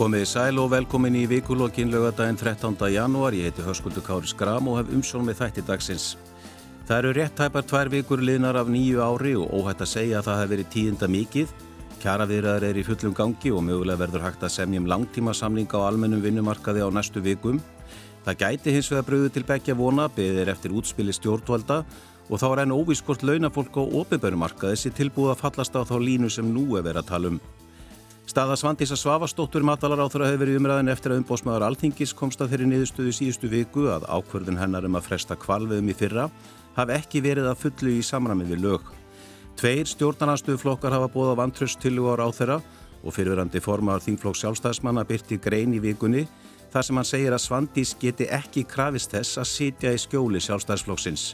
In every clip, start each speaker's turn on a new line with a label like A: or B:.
A: Komið í sæl og velkomin í vikulokkin lögadaginn 13. janúar. Ég heiti Hörskuldur Kári Skram og hef umsjón með þætti dagsins. Það eru rétt tæpar tvær vikur liðnar af nýju ári og óhætt að segja að það hef verið tíðinda mikið. Kjaraviðraður er í fullum gangi og mögulega verður hægt að semjum langtíma samlinga á almennum vinnumarkaði á næstu vikum. Það gæti hins vegar bröðu til begja vona, beðir eftir útspili stjórnvalda og þá er enn óvískort launafólk á opibörumarkaði sér tilbúið að fallast á þá línu sem nú er verið að tala um. Staða Svandísa Svavastóttur matalar á þeirra hefur verið umræðin eftir að umbósmaður Alþingis komst að þeirri niðurstöðu síðustu viku að ákverðin hennar um að fresta kvalveðum í fyrra hafi ekki verið að fullu í samramið við lög. Tveir stjórnarnastuðflokkar hafa bóða vantröst til og á þeirra og fyrirverandi formar þingflokk sjálfstæðismanna byrti grein í vikunni þar sem hann segir að Svandís geti ekki krafist þess að sitja í skjóli sjálfstæðisflokksins.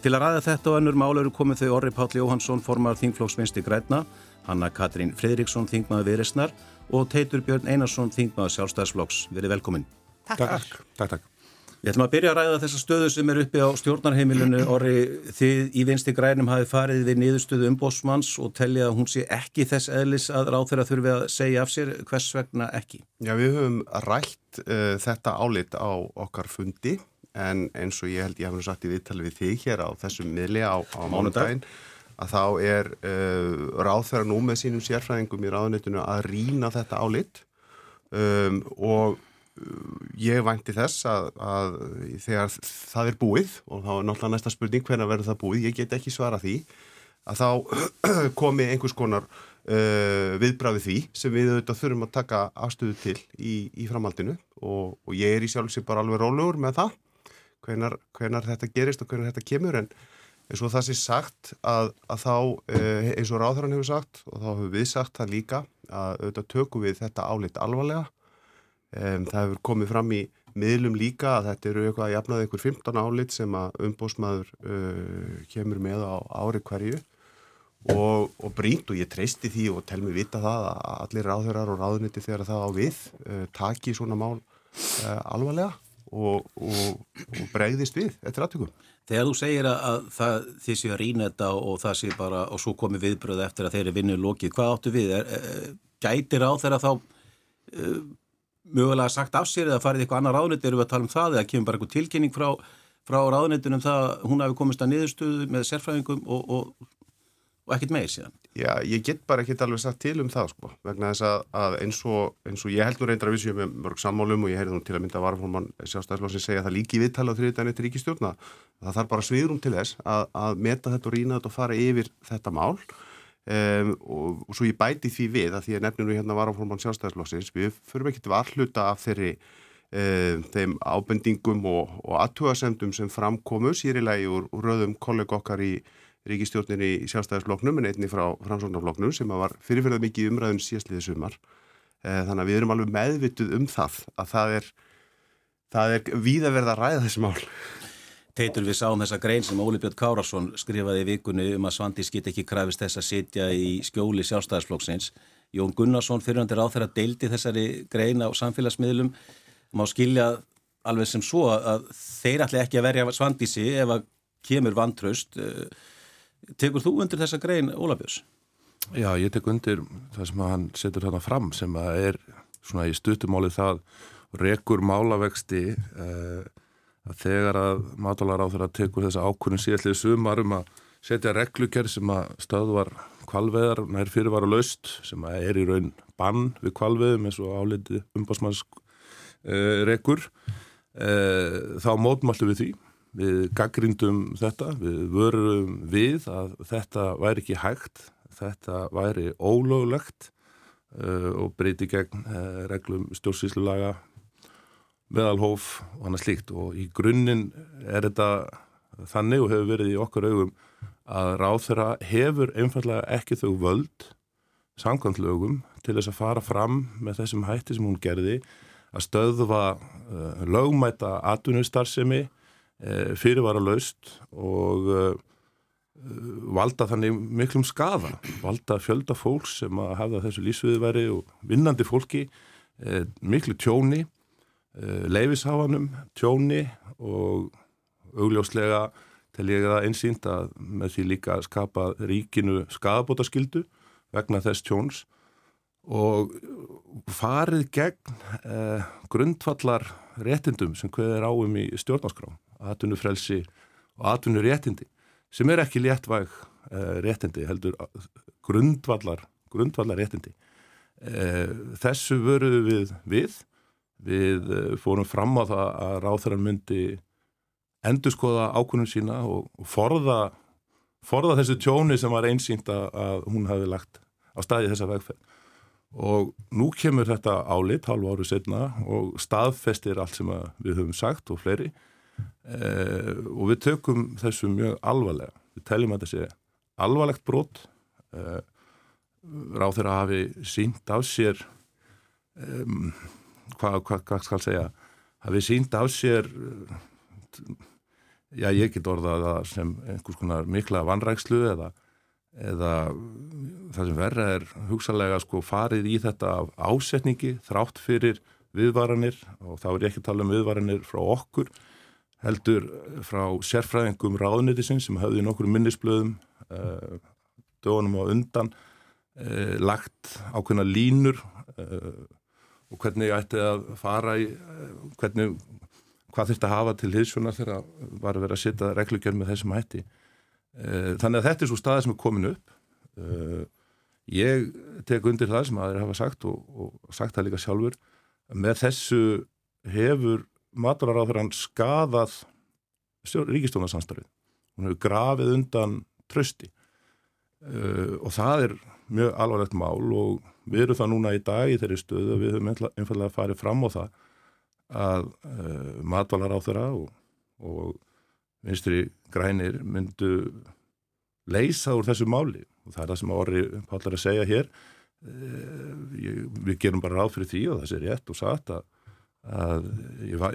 A: Til að ræða þetta og önnur mál eru komið þau Orri Páll Jóhansson formar þingflokksvinsti Græna Hanna Katrín Fridriksson, þingmaður Viðresnar og Teitur Björn Einarsson, þingmaður Sjálfstæðsflokks. Verið velkomin.
B: Takk. Takk. Takk, takk.
A: Við ætlum að byrja að ræða þessa stöðu sem er uppi á stjórnarheimilinu. Orri, þið í vinsti grænum hafi farið við niðurstöðu umbósmanns og tellið að hún sé ekki þess eðlis að ráð þeirra þurfi að segja af sér hvers vegna ekki.
B: Já, við höfum rætt uh, þetta álit á okkar fundi en eins og ég held ég hafði sagt í viðtali við þig hér á þessum miðli á, á mánudaginn að þá er uh, ráðferðar nú með sínum sérfræðingum í ráðunitinu að rína þetta álit. Um, og uh, ég vænti þess að, að þegar það er búið og þá er náttúrulega næsta spurning hvernig verður það búið, ég get ekki svara því að þá komi einhvers konar uh, viðbræði því sem við auðvitað þurfum að taka afstöðu til í, í framhaldinu. Og, og ég er í sjálfsig bara alveg rólegur með það hvernar, hvernar þetta gerist og hvernar þetta kemur. En eins og það sé sagt að, að þá eh, eins og ráðhverjan hefur sagt og þá hefur við sagt það líka að auðvitað tökum við þetta álit alvarlega. Um, það hefur komið fram í miðlum líka að þetta eru eitthvað að jafnaði einhver 15 álit sem að umbósmaður uh, kemur með á ári hverju. Og, og brínt og ég treysti því og tel mig vita það að allir ráðhverjar og ráðniti þegar það á við uh, taki svona mál uh, alvarlega og, og, og bregðist við eftir aðtökum.
A: Þegar þú segir að það, þið séu að rýna þetta og það sé bara, og svo komi viðbröð eftir að þeir eru vinnu lókið, hvað áttu við? Gætir á þeirra þá uh, mögulega sagt af sér eða farið eitthvað annar ráðnett, eru við að tala um það eða kemur bara eitthvað tilkynning frá, frá ráðnettunum það að hún hafi komist að niðurstuðu með sérfræðingum og, og og ekkert meir síðan.
B: Já, ég get bara ekkert alveg sagt til um það sko, vegna þess að, að eins, og, eins og ég held nú reyndar að við séum með mörg sammálum og ég heyrði nú til að mynda varfólman sjálfstæðslósin segja að það líki viðtala á þriðdæni til ríkistjórna. Það þarf bara sviðrum til þess að, að meta þetta og rýna þetta og fara yfir þetta mál um, og, og svo ég bæti því við að því að nefninu hérna varfólman sjálfstæðslósins, við förum ekkert varhluta af þeirri þeim ábendingum og, og aðtúasemdum sem framkomu sýrilegi úr, úr röðum kollega okkar í ríkistjórnir í sjálfstæðisfloknum en einni frá fransóknarfloknum sem var fyrirferðað mikið umræðun síðastliðið sumar. Eh, þannig að við erum alveg meðvituð um það að það er, það er víða verða að ræða þessi mál.
A: Teitur við sáum þessa grein sem Óli Björn Kárasson skrifaði í vikunni um að Svandís get ekki kræfist þess að sitja í skjóli sjálfstæðisflokksins. Jón Gunnarsson fyrirhandir á þeirra deildi þessari grein á samfélagsmiðlum. Má skilja alveg sem svo að þeir ætli ekki að verja Svandísi ef að kemur vantraust. Tekur þú undir þessa grein, Ólafjörns?
C: Já, ég tek undir það sem hann setur þarna fram sem að er svona í stuttumáli það rekur málavexti eh, að þegar að mátalara á þeirra tekur þessa ákvörðin síðallið sumar um að setja reglugjörð sem að stöðvar kvalveðar nær fyrir var að laust sem að er í raun bann við kvalveðum eins og álitið umbásmanns eh, rekur eh, þá mótmáltu við því Við gaggrindum þetta, við vörum við að þetta væri ekki hægt, þetta væri ólöglegt uh, og breyti gegn uh, reglum stjórnsýslulaga, meðalhóf og annað slíkt. Og í grunninn er þetta þannig og hefur verið í okkar augum að ráð þeirra hefur einfallega ekki þau völd samkvæmtlögum til þess að fara fram með þessum hætti sem hún gerði að stöðva uh, lögmæta atvinnustarfsemi fyrirvara laust og uh, valda þannig miklum skafa, valda fjölda fólks sem að hafa þessu lífsviðværi og vinnandi fólki miklu tjóni, leifisháfanum tjóni og augljóslega til ég að einsýnt að með því líka skapa ríkinu skafabótaskildu vegna þess tjóns og farið gegn uh, grundvallar réttindum sem hvað er áum í stjórnarskrá, atvinnufrelsi og atvinnuréttindi sem er ekki léttvæg uh, réttindi heldur grundvallar, grundvallar réttindi. Uh, þessu vöruðu við við, við fórum fram á það að ráþarann myndi endur skoða ákunum sína og forða, forða þessu tjóni sem var einsýnt að hún hafi lagt á staði þessa vegferð og nú kemur þetta álit halvu áru setna og staðfestir allt sem við höfum sagt og fleiri. Eh, og við tökum þessu mjög alvarlega. Við teljum að þessi alvarlegt brot. Eh, ráð þeirra hafi sínt af sér um, hvað hva, hva skal segja? Hafi sínt af sér já ég get orðað sem einhvers konar mikla vanrækslu eða eða það sem verða er hugsalega sko farið í þetta af ásetningi þrátt fyrir viðvaranir og þá er ekki að tala um viðvaranir frá okkur heldur frá sérfræðingum ráðnýtisinn sem hafði nokkur minnisblöðum uh, dögunum á undan uh, lagt ákveðna línur uh, og hvernig ætti að fara í hvernig, hvað þurfti að hafa til hilsuna þegar var að vera að setja reglugjörn með þessum hætti. Eh, þannig að þetta er svo staðið sem er komin upp. Eh, ég tek undir það sem aðeins hafa sagt og, og sagt það líka sjálfur með þessu hefur maturaráþurann skadað ríkistónasamstarfið hún hefur grafið undan trösti uh, og það er mjög alvarlegt mál og við erum það núna í dag í þeirri stöðu við höfum einfallega farið fram á það að matvallaráþura og, og vinstri grænir myndu leysa úr þessu máli. Og það er það sem Orri Pállar að segja hér. Eh, við gerum bara ráð fyrir því og það sé rétt og satt að,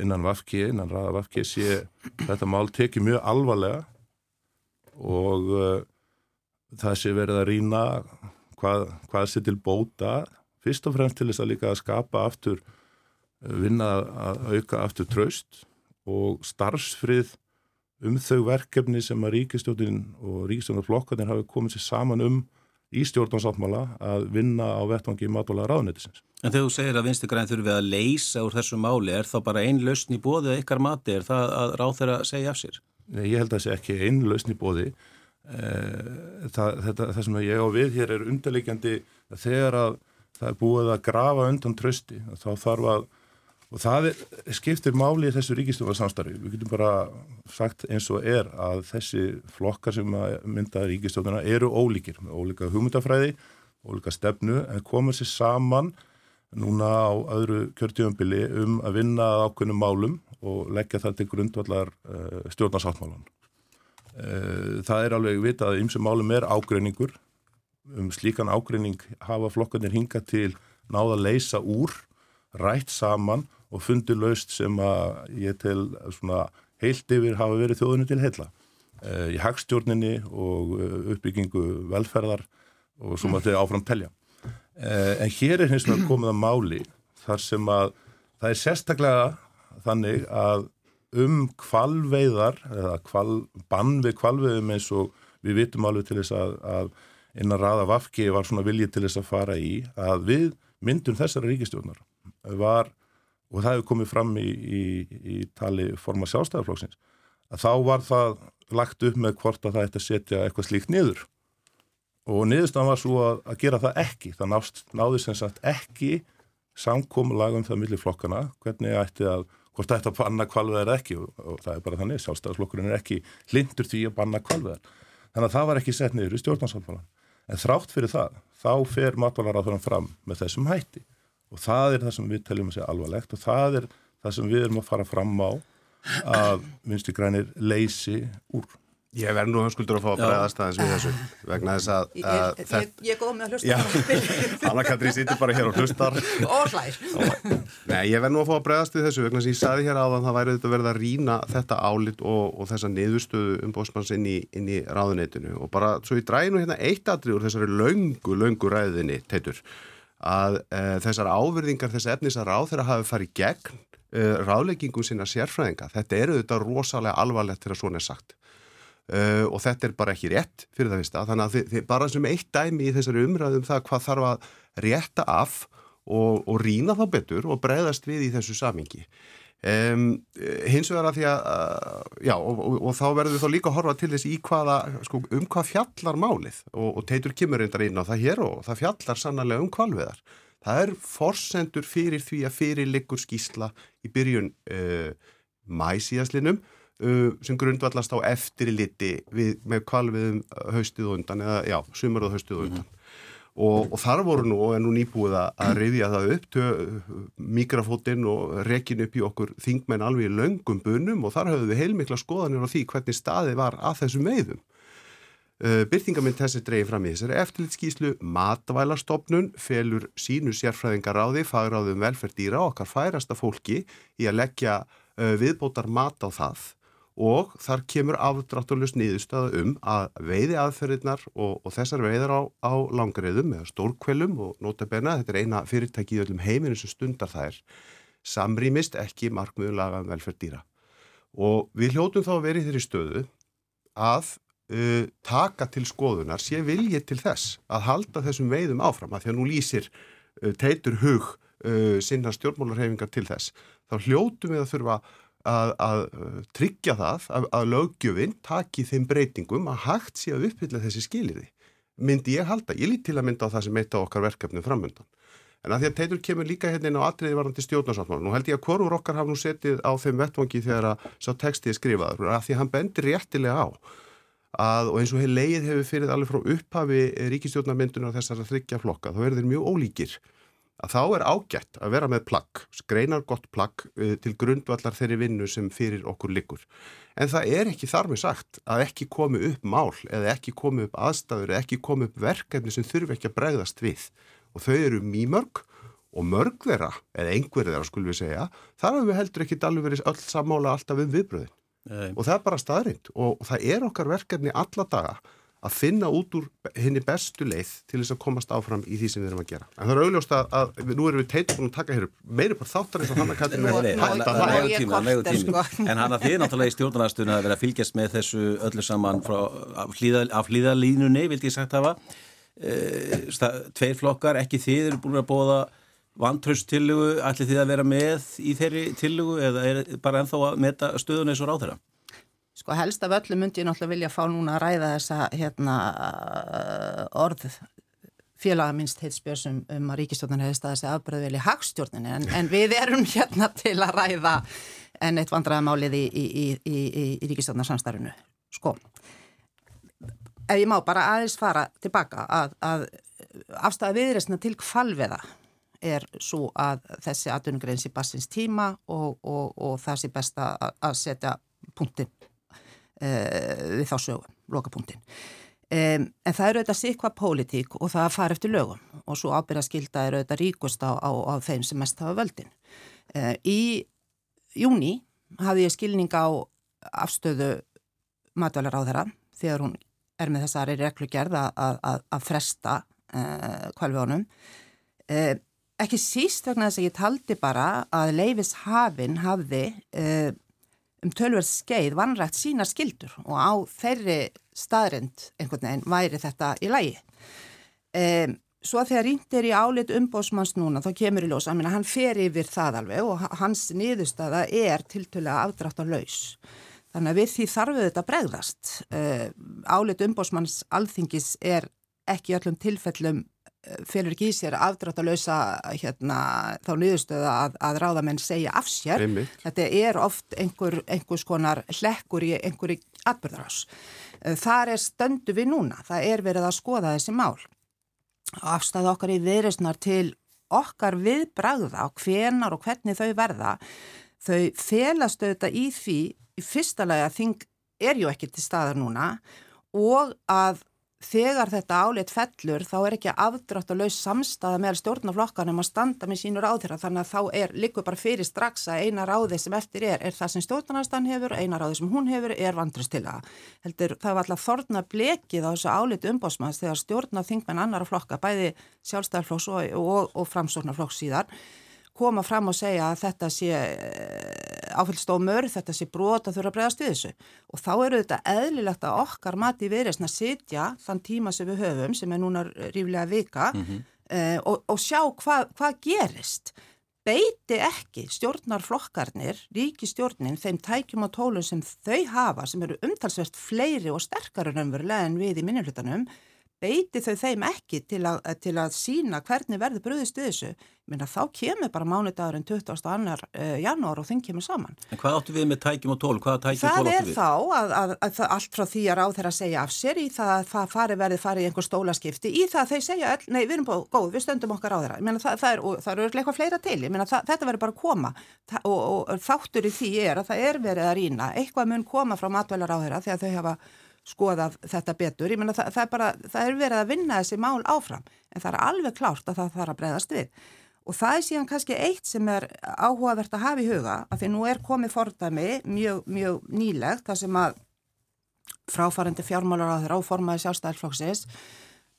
C: innan Vafki, innan raða Vafki sé þetta mál tekið mjög alvarlega. Og uh, það sé verið að rýna hvað, hvað sé til bóta. Fyrst og fremst til þess að líka að skapa aftur, vinna að auka aftur tröst og starfsfrið um þau verkefni sem að ríkistjóðin og ríkistjóðinarflokkarnir hafi komið sér saman um í stjórnarsáttmála að vinna á vettvangi matvála ráðnættisins.
A: En þegar þú segir að vinstugræn þurfið að leysa úr þessu máli, er þá bara einn lausn í bóði eða ykkar mati, er það að ráð þeirra segja af sér?
C: Nei, ég held að það sé ekki einn lausn í bóði. Eh, það, þetta, það sem ég á við hér er undarleikjandi þegar að það er búið að grafa undan trösti, þá þarf að og það er, skiptir máli í þessu ríkistjóðarsamstarfi. Við getum bara sagt eins og er að þessi flokkar sem mynda ríkistjóðuna eru ólíkir, með ólíka hugmyndafræði, ólíka stefnu, en komur sér saman núna á öðru kjörtjöfumbili um að vinna ákveðnum málum og leggja það til grundvallar uh, stjórnarsáttmálan. Uh, það er alveg vitað að ymsum málum er ágreiningur. Um slíkan ágreining hafa flokkarnir hinga til náða að leysa úr, rætt saman og fundi laust sem að ég tel svona heilt yfir hafa verið þjóðunni til heila uh, í hagstjórninni og uh, uppbyggingu velferðar og svo maður til áfram telja. Uh, en hér er hins vegar komið að máli þar sem að það er sérstaklega þannig að um kvalveiðar eða kval, bann við kvalveiðum eins og við vitum alveg til þess að, að innan raða vafki var svona viljið til þess að fara í að við myndum þessara ríkistjórnar var og það hefur komið fram í, í, í tali forma sjálfstæðarflóksins að þá var það lagt upp með hvort að það ætti að setja eitthvað slíkt niður. Og niðurstan var svo að, að gera það ekki. Það nást, náði sem sagt ekki samkómulag um það millir flokkana hvernig ætti að, hvort ætti að banna kvalveðar ekki. Og, og það er bara þannig sjálfstæðarflokkurinn er ekki hlindur því að banna kvalveðar þannig að það var ekki sett niður í stjórnarsáttmálan en þrátt fyrir það, þá fer matvalar og það er það sem við teljum að segja alvarlegt og það er það sem við erum að fara fram á að vinstu grænir leysi úr.
B: Ég verð nú höfskuldur að fá að bregðast aðeins við þessu vegna þess að...
D: að ég, ég, ég er góð með að hlusta.
B: Anna-Katri sýttir bara hér og hlustar.
D: Og hlær.
B: Nei, ég verð nú að fá að bregðast við þessu vegna þess að ég saði hér áðan það væri þetta verið að rína þetta álit og, og þessa niðurstöðu umbóðsmanns inn í, inn í ráðuneytinu og bara svo ég dræði nú hérna eitt aðri úr þessari laungu, laungu ræðinni, teitur að e, þessar áverðingar, þessar efnis að ráð þeirra hafi farið gegn e, ráðleggingum sinna sérfræðinga. Þetta eru þetta rosalega alvarlegt að svona er sagt. Uh, og þetta er bara ekki rétt fyrir það fyrsta þannig að þið, þið bara sem eitt dæmi í þessari umræðum það hvað þarf að rétta af og, og rína þá betur og breyðast við í þessu samingi um, hins vegar að því að já og, og, og þá verður við þá líka að horfa til þess í hvaða sko, um hvað fjallar málið? Og teitur kemur reyndar inn á það hér og það fjallar sannlega um kvalviðar það er forsendur fyrir því að fyrir liggur skísla í byrjun uh, mæsíðaslinum Uh, sem grundvallast á eftirliti við, með kvalviðum haustið og undan eða já, sumar og haustið og undan. mm -hmm. Og, og þar voru nú er nú nýbúið að reyðja það upp tjö, mikrafótinn og rekin upp í okkur þingmenn alveg í löngum bunum og þar höfðu við heilmikla skoðanir á því hvernig staði var að þessum meðum uh, Byrtingamind þessi dreyið fram í þessari eftirlitskíslu matvælarstofnun felur sínu sérfræðingar á því fagráðum velferð dýra okkar færasta fólki í að leggja uh, viðbótar mat á það og þar kemur afdrátturlust nýðustöða um að veiði aðferðirnar og, og þessar veiðar á, á langriðum eða stórkvelum og nota bena, þetta er eina fyrirtæki í öllum heiminu sem stundar þær, samrýmist ekki markmiðulaga um velferð dýra. Og við hljótum þá að vera í þeirri stöðu að uh, taka til skoðunar, sé viljið til þess að halda þessum veiðum áfram, að því að nú lýsir uh, teitur hug uh, sinna stjórnmálarhefingar til þess, þá hljótum við að þurfa að, að uh, tryggja það að, að lögjöfinn taki þeim breytingum að hægt sé að uppfylla þessi skiliði. Myndi ég halda, ég lít til að mynda á það sem eitt á okkar verkefnum framöndan. En að því að Teitur kemur líka hérna inn á atriði varandi stjórnarsáttmála. Nú held ég að hvorur okkar hafa nú setið á þeim vettvangi þegar að sá textið skrifaður. Að því að hann bendir réttilega á að, og eins og heil leið hefur fyrir allir frá upphafi ríkistjórnarmyndunar þessar að þryggja flokka, þá er þeir mjög ólíkir að þá er ágætt að vera með plagg, skreinar gott plagg uh, til grundvallar þeirri vinnu sem fyrir okkur likur. En það er ekki þar með sagt að ekki komi upp mál eða ekki komi upp aðstæður eða ekki komi upp verkefni sem þurfi ekki að bregðast við. Og þau eru mýmörg og mörg þeirra, eða einhver þeirra skulum við segja, þar hafum við heldur ekki alveg verið öll sammála alltaf um viðbröðin. Nei. Og það er bara staðrind og það er okkar verkefni alla daga að finna út úr henni bestu leið til þess að komast áfram í því sem við erum að gera. En það er auðljóst að, að nú erum við teitur að taka hér meiri bara þáttar eins og hann að kallinu
A: er hægt að sko. En hann að þið náttúrulega í stjórnarastunni að vera að fylgjast með þessu öllu saman frá, af, hlýða, af hlýðalínunni, vildi ég sagt hafa e, tveir flokkar, ekki þið eru búin að bóða vantraustillugu, ætli þið að vera með í þeirri tillugu eða er bara ennþá að meta stöðun eins og ráð þeirra?
D: Sko helst af öllu myndi ég náttúrulega vilja fá núna að ræða þessa hérna, orð félaga minnst heitspjörsum um að ríkistjórnun hefði staðið sig afbröðveli hagstjórnini en, en við erum hérna til að ræða en eitt vandraðamálið í, í, í, í ríkistjórnarsamstarfinu. Sko, ef ég má bara aðeins fara tilbaka að, að afstæða viðreysna til kvalveða er svo að þessi atvinnugreins í bassins tíma og, og, og það sé best að setja punktin uh, við þá sögum, lokapunktin. Um, en það eru auðvitað sikva pólitík og það far eftir lögum og svo ábyrðaskilda eru auðvitað ríkust á, á, á þeim sem mest hafa völdin. Uh, í júni hafði ég skilning á afstöðu matvælar á þeirra þegar hún er með þessari reglugerð að, fresta uh, kvalvjónum. Ekki síst vegna þess að ég taldi bara að Leifis Hafinn hafði um tölverð skeið vanrægt sína skildur og á þeirri staðrind einhvern veginn væri þetta í lægi. Um, svo þegar rínt er í álit umbósmanns núna þá kemur í ljós, að hann fer yfir það alveg og hans niðurstaða er tiltölega afdrátt á laus. Þannig að við því þarfum þetta bregðast. Uh, álit umbósmanns alþingis er ekki öllum tilfellum felur ekki í sér afdráttalösa hérna, þá niðurstöða að, að ráðamenn segja af sér.
B: Einmitt.
D: Þetta er oft einhver, einhvers konar hlekkur í einhverju atbyrðarás. Þar er stöndu við núna. Það er verið að skoða þessi mál. Afstæða okkar í viðresnar til okkar viðbragða á hvenar og hvernig þau verða. Þau felast auðvitað í því í fyrsta lagi að þing er ju ekki til staðar núna og að þegar þetta áleitt fellur þá er ekki afdrátt að laus samstaða með stjórnaflokkan um að standa með sínur áþyrra þannig að þá er líka bara fyrir strax að eina ráði sem eftir er er það sem stjórnarnastan hefur, eina ráði sem hún hefur er vandrist til það. Heldur það var alltaf þorna blekið á þessu áleitt umbósmanns þegar stjórnað þingmenn annara flokka bæði sjálfstæðarflokks og, og, og framsóknarflokks síðan koma fram og segja að þetta sé eh, áfellstómur, þetta sé brot að þurfa að bregðast við þessu og þá eru þetta eðlilegt að okkar mati viðreysna sitja þann tíma sem við höfum sem er núna ríflega vika mm -hmm. uh, og, og sjá hvað hva gerist beiti ekki stjórnarflokkarnir, ríkistjórnin þeim tækjum og tólum sem þau hafa sem eru umtalsvert fleiri og sterkari raunverulega en við í minnulutanum beiti þau þeim ekki til að, til að sína hvernig verður bröðist við þessu, minna þá kemur bara mánudagurinn 22. janúar og þinn kemur saman.
A: En hvað áttu við með tækjum og tól? Tækjum og tól?
D: Það er þá að, að, að, allt frá því að ráð þeirra segja af sér í það að það fari verið farið í einhver stólaskipti, í það að þeir segja, nei við erum búið góð, við stöndum okkar á þeirra, minna, það, það, er, það eru eitthvað fleira til, minna, þetta verður bara að koma og, og, og þáttur í því er að það er verið að rýna, eitthvað mun koma frá matvælar á þeirra þegar þau hafa skoðað þetta betur. Ég menna það, það, er bara, það er verið að vinna þessi mál áfram en það er alveg klárt að það þarf að breyðast við. Og það er síðan kannski eitt sem er áhugavert að hafa í huga að því nú er komið fordæmi mjög, mjög nýlegt þar sem að fráfærandi fjármálar á þeirra áformaði sjálfstæðarflokksins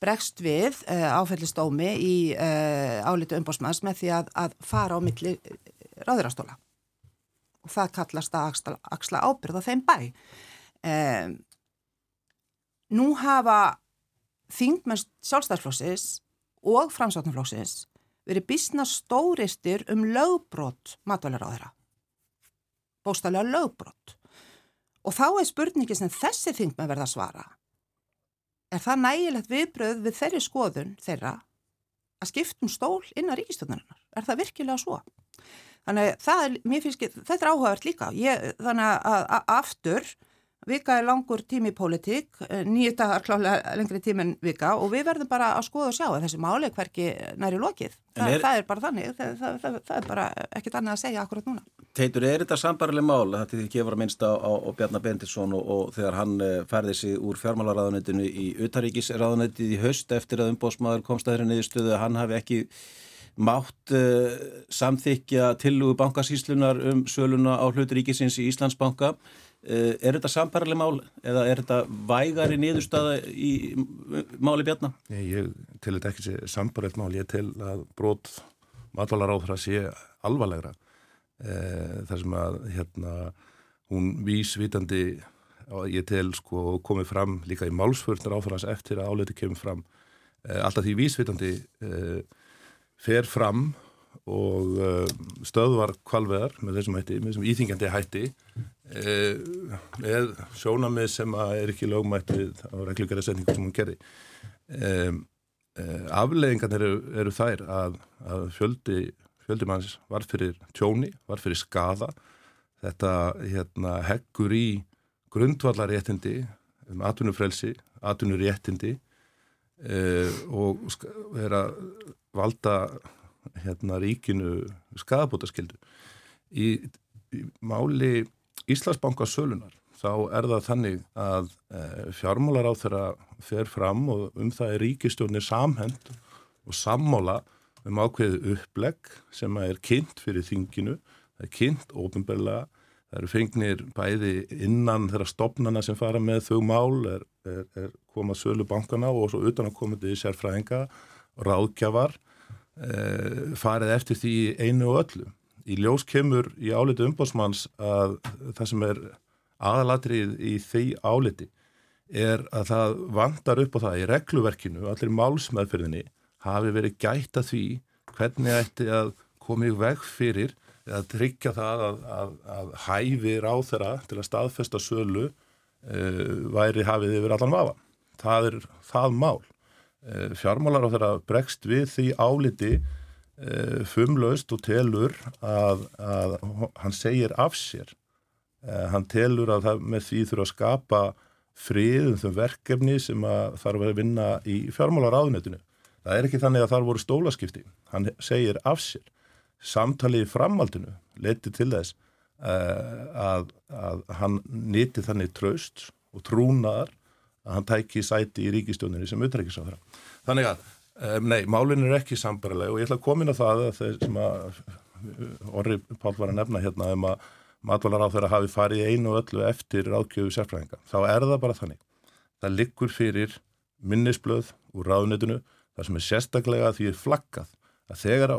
D: bregst við uh, áfellistómi í uh, álitu umbósmanns með því að, að fara á milli ráðurastóla og það kallast að axla, axla ábyrða þeim bæ. Um, nú hafa þingmenn sjálfstæðsflóksis og framsáttanflóksis verið bísna stóristir um lögbrott matvælar á þeirra. Bóstalega lögbrott. Og þá er spurningi sem þessi þingmenn verða að svara. Er það nægilegt viðbröð við þeirri skoðun þeirra að skiptum stól innan ríkistöndunarnar? Er það virkilega svo? Þannig að er, finnst, þetta er áhugavert líka. Ég, þannig að aftur Vika er langur tími í pólitík, eh, nýju dagar klálega lengri tími en vika og við verðum bara að skoða og sjá að þessi máli hverki næri lokið. Þa, er, það er bara þannig, það, það, það er bara ekkit annað að segja akkurat núna.
A: Teitur, er þetta sambarlega mál, þetta er ekki að minnst á, á, á Bjarnar Bendisson og, og þegar hann eh, færði sig úr fjármálaráðunetinu í utaríkisráðunetið í höst eftir að umbósmaður komst að þeirra niðurstöðu að hann hafi ekki mátt uh, samþykja tillugu bankasíslunar um söluna á hluturíkisins í Íslandsbanka Eh, er þetta samparlega mál eða er þetta vægari niðurstaða í máli bjarnar?
C: Ég, til þetta ekki sé samparlega mál, ég til að brot það sé alvarlegra e, þar sem að hérna hún vísvitandi ég til sko komið fram líka í málsförnur áfæðans eftir að áleiti kemur fram e, alltaf því vísvitandi fer fram og stöðvar kvalveðar með þessum hætti, með þessum íþingjandi hætti Eh, með sjónamið sem er ekki lögmættið á reglugærasetningu sem hún gerði. Um, um, afleggingan eru, eru þær að, að fjöldi, fjöldi manns var fyrir tjóni, var fyrir skada þetta hérna, heggur í grundvallaréttindi um atvinnufrelsi, atvinnuréttindi uh, og er að valda hérna, ríkinu skadabótaskildu í, í máli Íslandsbanka sölunar þá er það þannig að e, fjármálar á þeirra fer fram og um það er ríkistjórnir samhend og sammála um ákveðu upplegg sem er kynnt fyrir þinginu, það er kynnt ofinbeglega, það eru fengnir bæði innan þeirra stopnana sem fara með þau mál, er, er, er komað sölu bankana og svo utan að koma til sérfræðinga, ráðgjafar, e, farið eftir því einu og öllu í ljós kemur í áliti umbósmanns að það sem er aðalatrið í því áliti er að það vandar upp á það í regluverkinu, allir málsmeðferðinni hafi verið gæta því hvernig ætti að koma í veg fyrir eða tryggja það að, að, að hæfi ráþera til að staðfesta sölu uh, væri hafið yfir allan vafa. Það er það mál. Uh, fjármálar á þeirra bregst við því áliti fumlaust og telur að, að hann segir af sér. Uh, hann telur að það með því þurfa að skapa frið um þau verkefni sem að þarf að vinna í fjármálar áðunetinu það er ekki þannig að þar voru stólaskipti. Hann segir af sér. Samtalið í framaldinu leti til þess uh, að, að hann nýtti þannig traust og trúnaðar að hann tæki sæti í ríkistjóninni sem utrækisafra. Þannig að Um, nei, málinn er ekki sambarileg og ég ætla að koma inn á það að þeir sem að Orri Pál var að nefna hérna um að matvalar á þeirra hafi farið einu og öllu eftir ráðgjöfu sérfræðinga. Þá er það bara þannig. Það liggur fyrir minnisblöð úr ráðnetinu þar sem er sérstaklega því er flaggað að þegar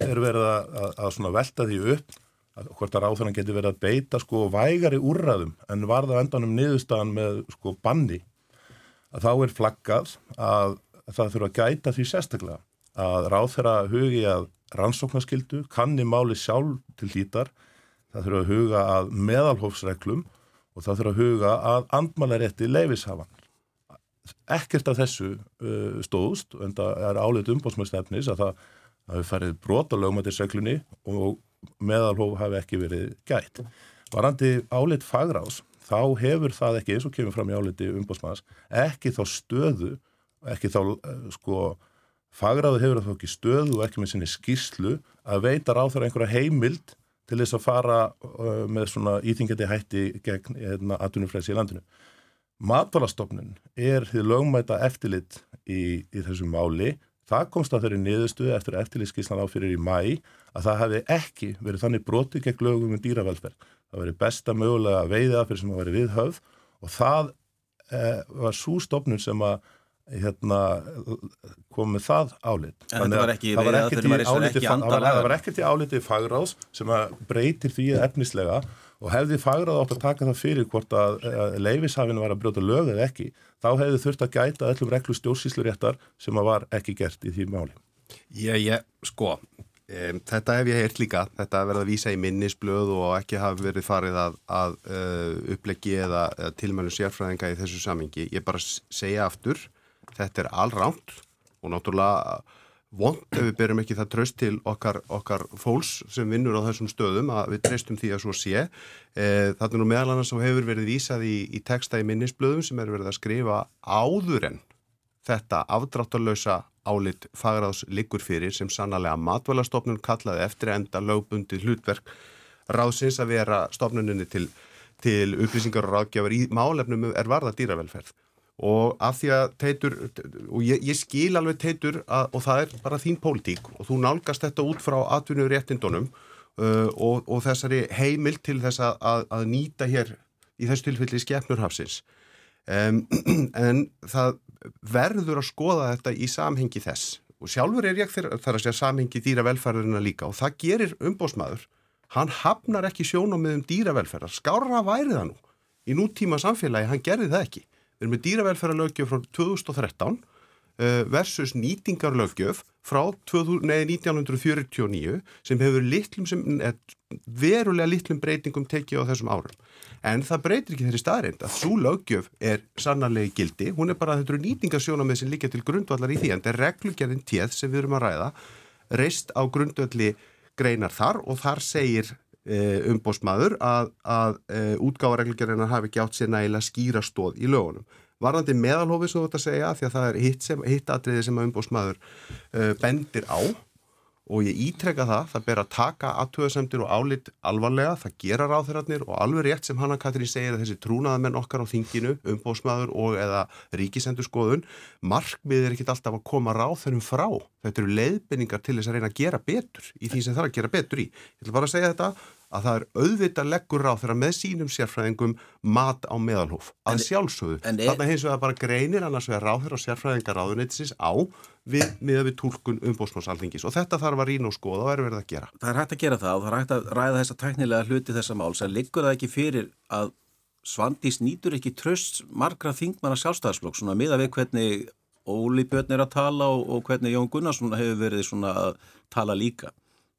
C: er verið að, að, að velta því upp að hvort að ráþarann geti verið að beita sko vægari úrraðum en varða endanum niðurstaðan með sko banni að þá er flaggað að það þurfa að gæta því sérstaklega að ráþara hugi að rannsóknarskildu, kanni máli sjálf til hlítar, það þurfa að huga að meðalhófsreglum og það þurfa að huga að andmálarétti leifishafan. Ekkert af þessu uh, stóðst, en það er álit umbótsmjöstefnis að það hafi farið brot á lögmættisreglunni og meðalhóf hafi ekki verið gætt. Varandi álit fagráðs, þá hefur það ekki, eins og kemur fram í áliti umbótsmæðas, ekki þá stöðu, ekki þá uh, sko Fagráðu hefur þá ekki stöðu og ekki með sinni skýrslu að veita ráð þar einhverja heimild til þess að fara uh, með svona íþingjandi hætti gegn hérna, atvinnufræðs í landinu. Matvalastofnun er því lögmæta eftirlit í, í þessu máli. Það komst að þeirri niðurstuði eftir eftirlitskíslan áfyrir í mæ að það hefði ekki verið þannig broti gegn lögum um dýravelferð. Það verið besta mögulega veiða fyrir sem að verið viðhöfð og það eh, var svo stofnun sem að hérna, komið það álit.
A: En þetta var ekki, það var ekkert í áliti,
C: það var ekkert í fagráðs sem að breytir því efnislega og hefði fagráð átt að taka það fyrir hvort að, að leifishafinu var að brjóta lög eða ekki, þá hefði þurft að gæta öllum reglu stjórnsýsluréttar sem að var ekki gert í því máli.
B: Já, já, sko, um, þetta hef ég heyrt líka, þetta verða að vísa í minnisblöð og ekki hafi verið farið að, að uh, uppleggi eða, eða tilmælu sérfræðinga í þessu samingi. Ég bara segja aftur, þetta er allránt og náttúrulega vond ef við berum ekki það tröst til okkar, okkar fólks sem vinnur á þessum stöðum að við treystum því að svo sé. E, það er nú meðal annars sem hefur verið vísað í, í texta í minnisblöðum sem er verið að skrifa áður en þetta afdráttalösa álit fagraðs liggur fyrir sem sannlega matvælastofnun kallaði eftir enda lögbundi hlutverk ráðsins að vera stofnuninni til, til upplýsingar og ráðgjafar í málefnum er varða dýravelferð og af því að teitur, og ég, ég skil alveg teitur að, og það er bara þín pólitík og þú nálgast þetta út frá atvinnu réttindunum uh, og, og þessari heimil til þess að, að, að nýta hér í þessu tilfelli skefnurhafsins um, en það verður að skoða þetta í samhengi þess. Og sjálfur er ég þar að segja samhengi dýravelferðina líka og það gerir umbósmaður hann hafnar ekki sjónum með um dýravelferðar, skára væri það nú í nútíma samfélagi, hann gerði það ekki Við erum með dýravelferðarlögjöf frá 2013 uh, versus nýtingarlögjöf frá 20, nei, 1949 sem hefur litlum sem, verulega litlum breytingum tekið á þessum árum. En það breytir ekki þeirri staðrind að svo lögjöf er sannarlegi gildi, hún er bara að þetta eru nýtingarsjónamið sem líka til grundvallar í því en þetta er reglugjörðin téð sem við erum að ræða reist á grundvalli greinar þar og þar segir Eh, umbósmaður að, að e, útgáðareglugjörðina hafi ekki átt sér nægilega skýra stóð í lögunum. Varðandi meðalhófi svo þetta segja því að það er hitt, sem, hitt atriði sem umbósmaður e, bendir á og ég ítrekka það, það ber að taka aðtöðasemtir og álit alvarlega, það gera ráþurarnir og alveg rétt sem Hanna Katrín segir að þessi trúnaðamenn okkar á þinginu, umbósmaður og eða ríkisendur skoðun, markmið er ekkit alltaf að koma ráþurum frá. Þetta eru leiðbynningar til þess að reyna að gera betur í því sem það er að gera betur í. Ég ætla bara að segja þetta að það er auðvitað leggur ráð þeirra með sínum sérfræðingum mat á meðalhóf að en, sjálfsögðu. Þannig hins vegar bara greinir annars vegar ráð þeirra sérfræðingar ráðunitsins á við, með við tólkun umbósmásaltingis og þetta þarf að rína og skoða og er verið að gera.
A: Það er hægt að gera það og það er hægt að ræða þessa teknilega hluti þessa máls en liggur það ekki fyrir að Svandís nýtur ekki tröst margra þingmanna sjálfstæðsflokk svona miða við hvernig Óli Björn er að tala og, og hvernig Jón Gunnarsson hefur verið svona að tala líka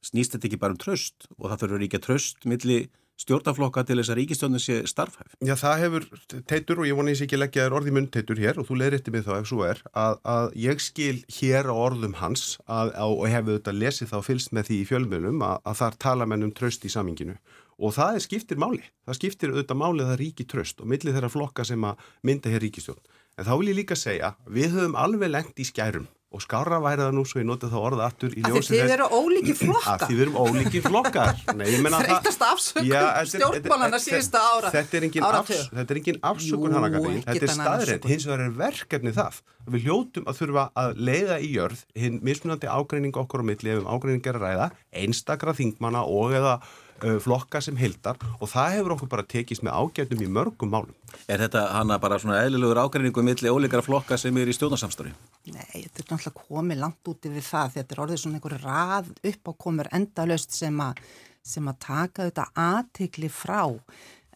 A: snýst þetta ekki bara um tröst og það þurfur að tröst milli stjórnaflokka til þess að ríkistjónin sé starfhæf?
B: Já, það hefur teitur og ég voni að ég sé ekki leggja þér orði mun teitur hér og þú leiðrætti mig þá ef svo er að, að ég skil hér á orðum hans að, að, og hefur þetta lesið þá fylst með því í fjölmjölum að þar tala menn um tröst í saminginu og það er skiptir máli. Það skiptir auðvitað máli að það ríki tröst og milli þeirra flokka sem að mynda hér ríkistjón. En þá vil ég líka segja, við höfum alveg lengt í skærum og skára væri það nú svo ég noti það orða aftur í
D: ljósið þess að þið eru ólíki flokkar.
B: að þið eru ólíki flokkar
D: þreytast afsökun stjórnbólana síðusta ára
B: þetta er engin, afs, þetta er engin afsökun hana þetta er staðrætt, hins vegar er verkefni það við hljótum að þurfa að leiða í jörð hinn mismunandi ágreining okkur á milli ef um ágreiningar að ræða einstakra þingmana og eða flokka sem hildar og það hefur okkur bara tekist með ágætum í mörgum málum.
A: Er þetta hana bara svona eðlilegur ágreiningu millir ólíkara flokka sem er í stjórnarsamstöri?
D: Nei, þetta er náttúrulega komið langt úti við það þetta er orðið svona einhverju rað upp á komur endalöst sem að sem að taka þetta aðtikli frá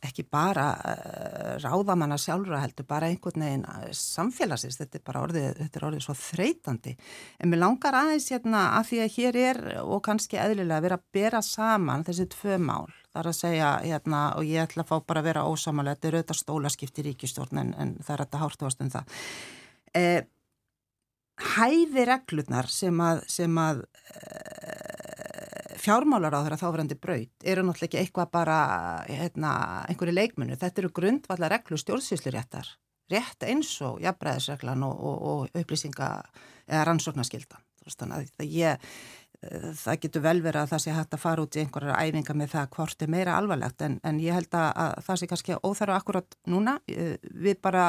D: ekki bara uh, ráðamanna sjálfur að heldur, bara einhvern veginn uh, samfélagsins, þetta er bara orðið, þetta er orðið svo þreytandi. En mér langar aðeins hérna að því að hér er og kannski eðlilega að vera að bera saman þessi tvö mál. Það er að segja hérna og ég ætla að fá bara að vera ósamalega, þetta er auðvitað stólaskipt í ríkistjórn en, en það er þetta hártavast um það. Eh, hæði reglurnar sem að, sem að fjármálar á þeirra þáverandi braut eru náttúrulega ekki eitthvað bara hérna, einhverju leikmunu. Þetta eru grundvallar reglu stjórnsýsluréttar. Rétt eins og jafnbræðisreglan og, og, og upplýsinga eða rannsóknarskildan. Þannig að ég, það getur vel verið að það sé hægt að fara út í einhverjar æfinga með það hvort er meira alvarlegt en, en ég held að, að það sé kannski óþarfa akkurat núna. Við bara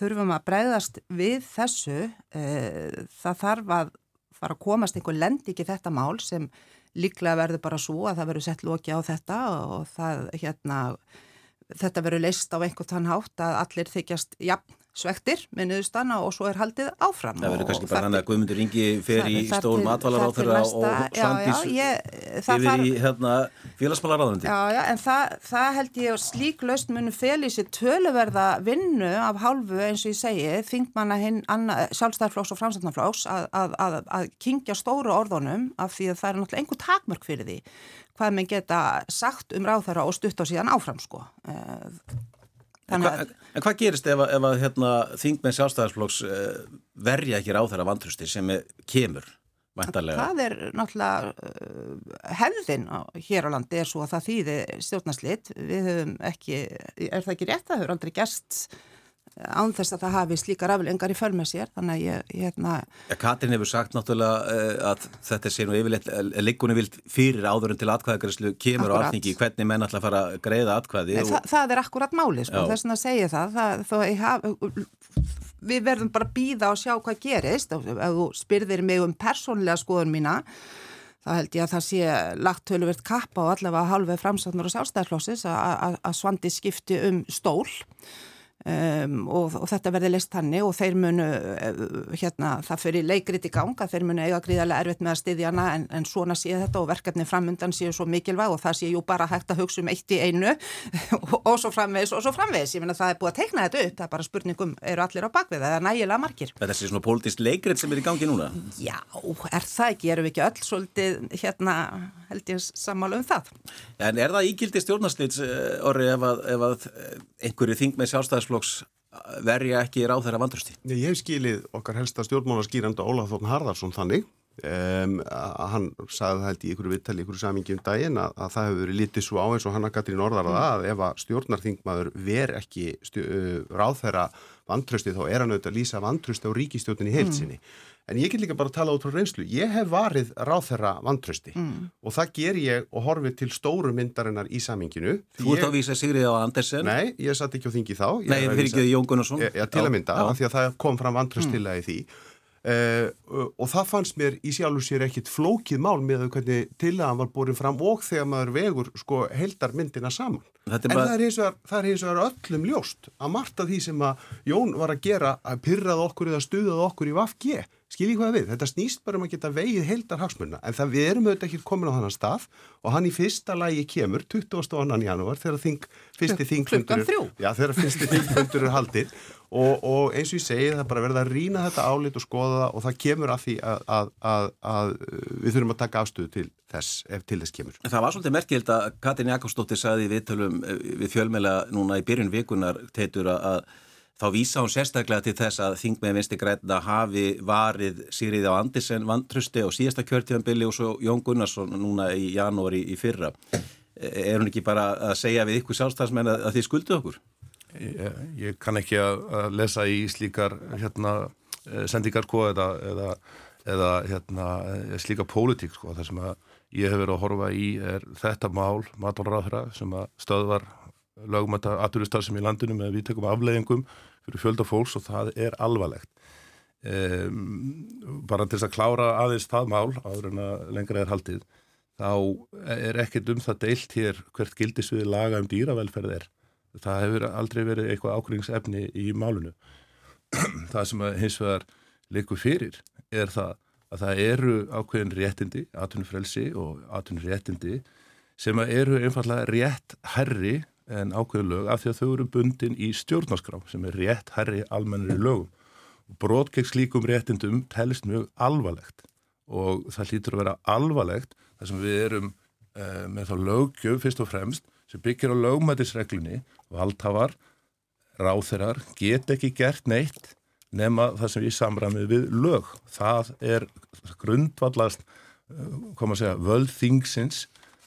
D: þurfum að breyðast við þessu. Það þarf að fara að komast einhver lend ekki þetta mál sem líklega verður bara svo að það verður sett loki á þetta og það hérna þetta verður leist á einhvern þann hátt að allir þykjast jafn svektir með niðurstanna og svo er haldið áfram.
A: Það verður kannski bara hann að Guðmundur Ingi fer í stól matvalar á þeirra og Sandís yfir í hérna, félagsmálaráðandi.
D: Já, já, en það, það held ég slík laust munu fel í sér töluverða vinnu af hálfu eins og ég segi, þingmanna hinn sjálfstæðarflóks og framstæðnarflóks að, að, að, að kingja stóru orðunum af því að það er náttúrulega einhver takmörk fyrir því hvað menn geta sagt um ráðherra og stutt á síðan áfram sko. Eh,
A: En, hva, en hvað gerist ef að, ef að hérna, þingmenn sjálfstæðarsflokks uh, verja ekki á þeirra vantrusti sem er, kemur vantarlega?
D: Það er náttúrulega uh, hefðin hér á landi er svo að það þýði stjórnarslitt. Við höfum ekki, er það ekki rétt? Það hefur aldrei gerst án þess að það hafi slíkar aflengar í fölmið sér. Þannig að ég, hérna
A: Katrin hefur sagt náttúrulega uh, að þetta sé nú yfirleitt liggunni vilt fyrir áður en til atkvæðagræslu kemur akkurat. á alþingi hvernig menn alltaf fara að greiða atkvæði
D: og... Þa, Það er akkurat máli, sko, þess að segja það, það þó, haf, við verðum bara býða og sjá hvað gerist. Ef þú spyrðir mig um persónlega skoðun mína þá held ég að það sé lagt töluvert kappa og allavega halveg framsatnur og sjálfstæðarflósis að svandi skipti um stól Um, og, og þetta verði leist hannig og þeir munu uh, hérna, það fyrir leikrit í ganga, þeir munu eiga gríðarlega erfitt með að styðja hana en, en svona sé þetta og verkefni framundan séu svo mikilvæg og það sé jú bara hægt að hugsa um eitt í einu og, og svo framvegis og svo framvegis, ég menna það er búið að teikna þetta upp, það er bara spurningum, eru allir á bakvið það er nægilega margir.
A: Þetta sé svona politist leikrit sem er í gangi núna?
D: Já, er það ekki, erum við ekki öll svolítið hérna held ég sammála um það.
A: En er það ígildi stjórnarslits orði ef að, ef að einhverju þing með sjálfstæðisflokks verja ekki ráð þeirra vandrusti?
B: Ég hef skilið okkar helsta stjórnmálaskýranda Ólaf Þórn Harðarsson þannig um, að hann sagði það í ykkur viðtali, ykkur samingi um daginn að, að það hefur verið litið svo á eins og hann að Katrín orðarða mm. að ef að stjórnarþingmaður ver ekki uh, ráð þeirra vandrusti þá er hann auðvitað að lýsa vandrusti á ríkistjórninni heilsinni. Mm. En ég get líka bara að tala út frá reynslu. Ég hef varið ráð þeirra vantrösti mm. og það ger ég og horfið til stóru myndarinnar í saminginu.
A: Þú ert ég... að vísa Sigrið á Andersen?
B: Nei, ég satt ekki á þingi þá.
A: Nei, það fyrir ekki Jón Gunnarsson?
B: Já, til að mynda, af því að það kom fram vantröstilega mm. í því. Uh, og það fannst mér í sjálfu sér ekkit flókið mál með hvernig tilagan var borin fram og þegar maður vegur sko heldar myndina saman. En bara... það er eins og það er öllum ljóst að margt af því sem að Jón var að gera að pyrrað okkur eða stuðað okkur í Vafge skiljið hvað við, þetta snýst bara um að geta vegið heildar hagsmurna, en það við erum auðvitað ekki komin á þannan stað og hann í fyrsta lægi kemur 22. janúar þegar þing, fyrsti þingfundur já, þegar fyrsti þingfundur er haldið og, og eins og ég segi það bara verða að rína þetta álit og skoða það og það kemur af því að, að, að, að við þurfum að taka afstöðu til þess ef til þess kemur.
A: Það var svolítið merkild að Katrin Jakobsdóttir sagði við tölum eh, við fjölmela núna í byrjun vikunar teitur að þá vísa hún sérstaklega til þess að þingmeði vinsti græna hafi varið Sýrið á Andersen vantrusti og síðasta kjörtíðanbili og svo Jón Gunnarsson núna í janúari í fyrra. Er hún ekki bara að segja við ykkur sjálfstafsmenn að, að þið skuldu okkur?
C: Ég, ég kann ekki að, að lesa í slíkar hérna, eh, sendingar sko, eða, eða, eða hérna, eh, slíka pólitík sko, þar sem að ég hef verið að horfa í er þetta mál, matvalráðra sem að stöðvar lögumæta aðturistar sem í landinu með viðtekum afleggingum fyrir fjölda fólks og það er alvarlegt. Um, bara til þess að klára aðeins það mál, áður en að lengra er haldið, þá er ekkert um það deilt hér hvert gildisviði laga um dýravelferð er. Það hefur aldrei verið eitthvað ákveðingsefni í málunu. það sem hins vegar leikur fyrir er það að það eru ákveðin réttindi, atvinnufrelsi og atvinnuréttindi sem eru einfallega rétt herri en ákveðu lög af því að þau eru bundin í stjórnarskrá sem er rétt herri almennir í lögum. Brótkegg slíkum réttindum telist mjög alvarlegt og það hlýtur að vera alvarlegt þar sem við erum uh, með þá lögjöf fyrst og fremst sem byggir á lögmætisreglunni valdhafar, ráþerar get ekki gert neitt nema það sem við samræmið við lög. Það er grundvallast, koma að segja, völdþingsins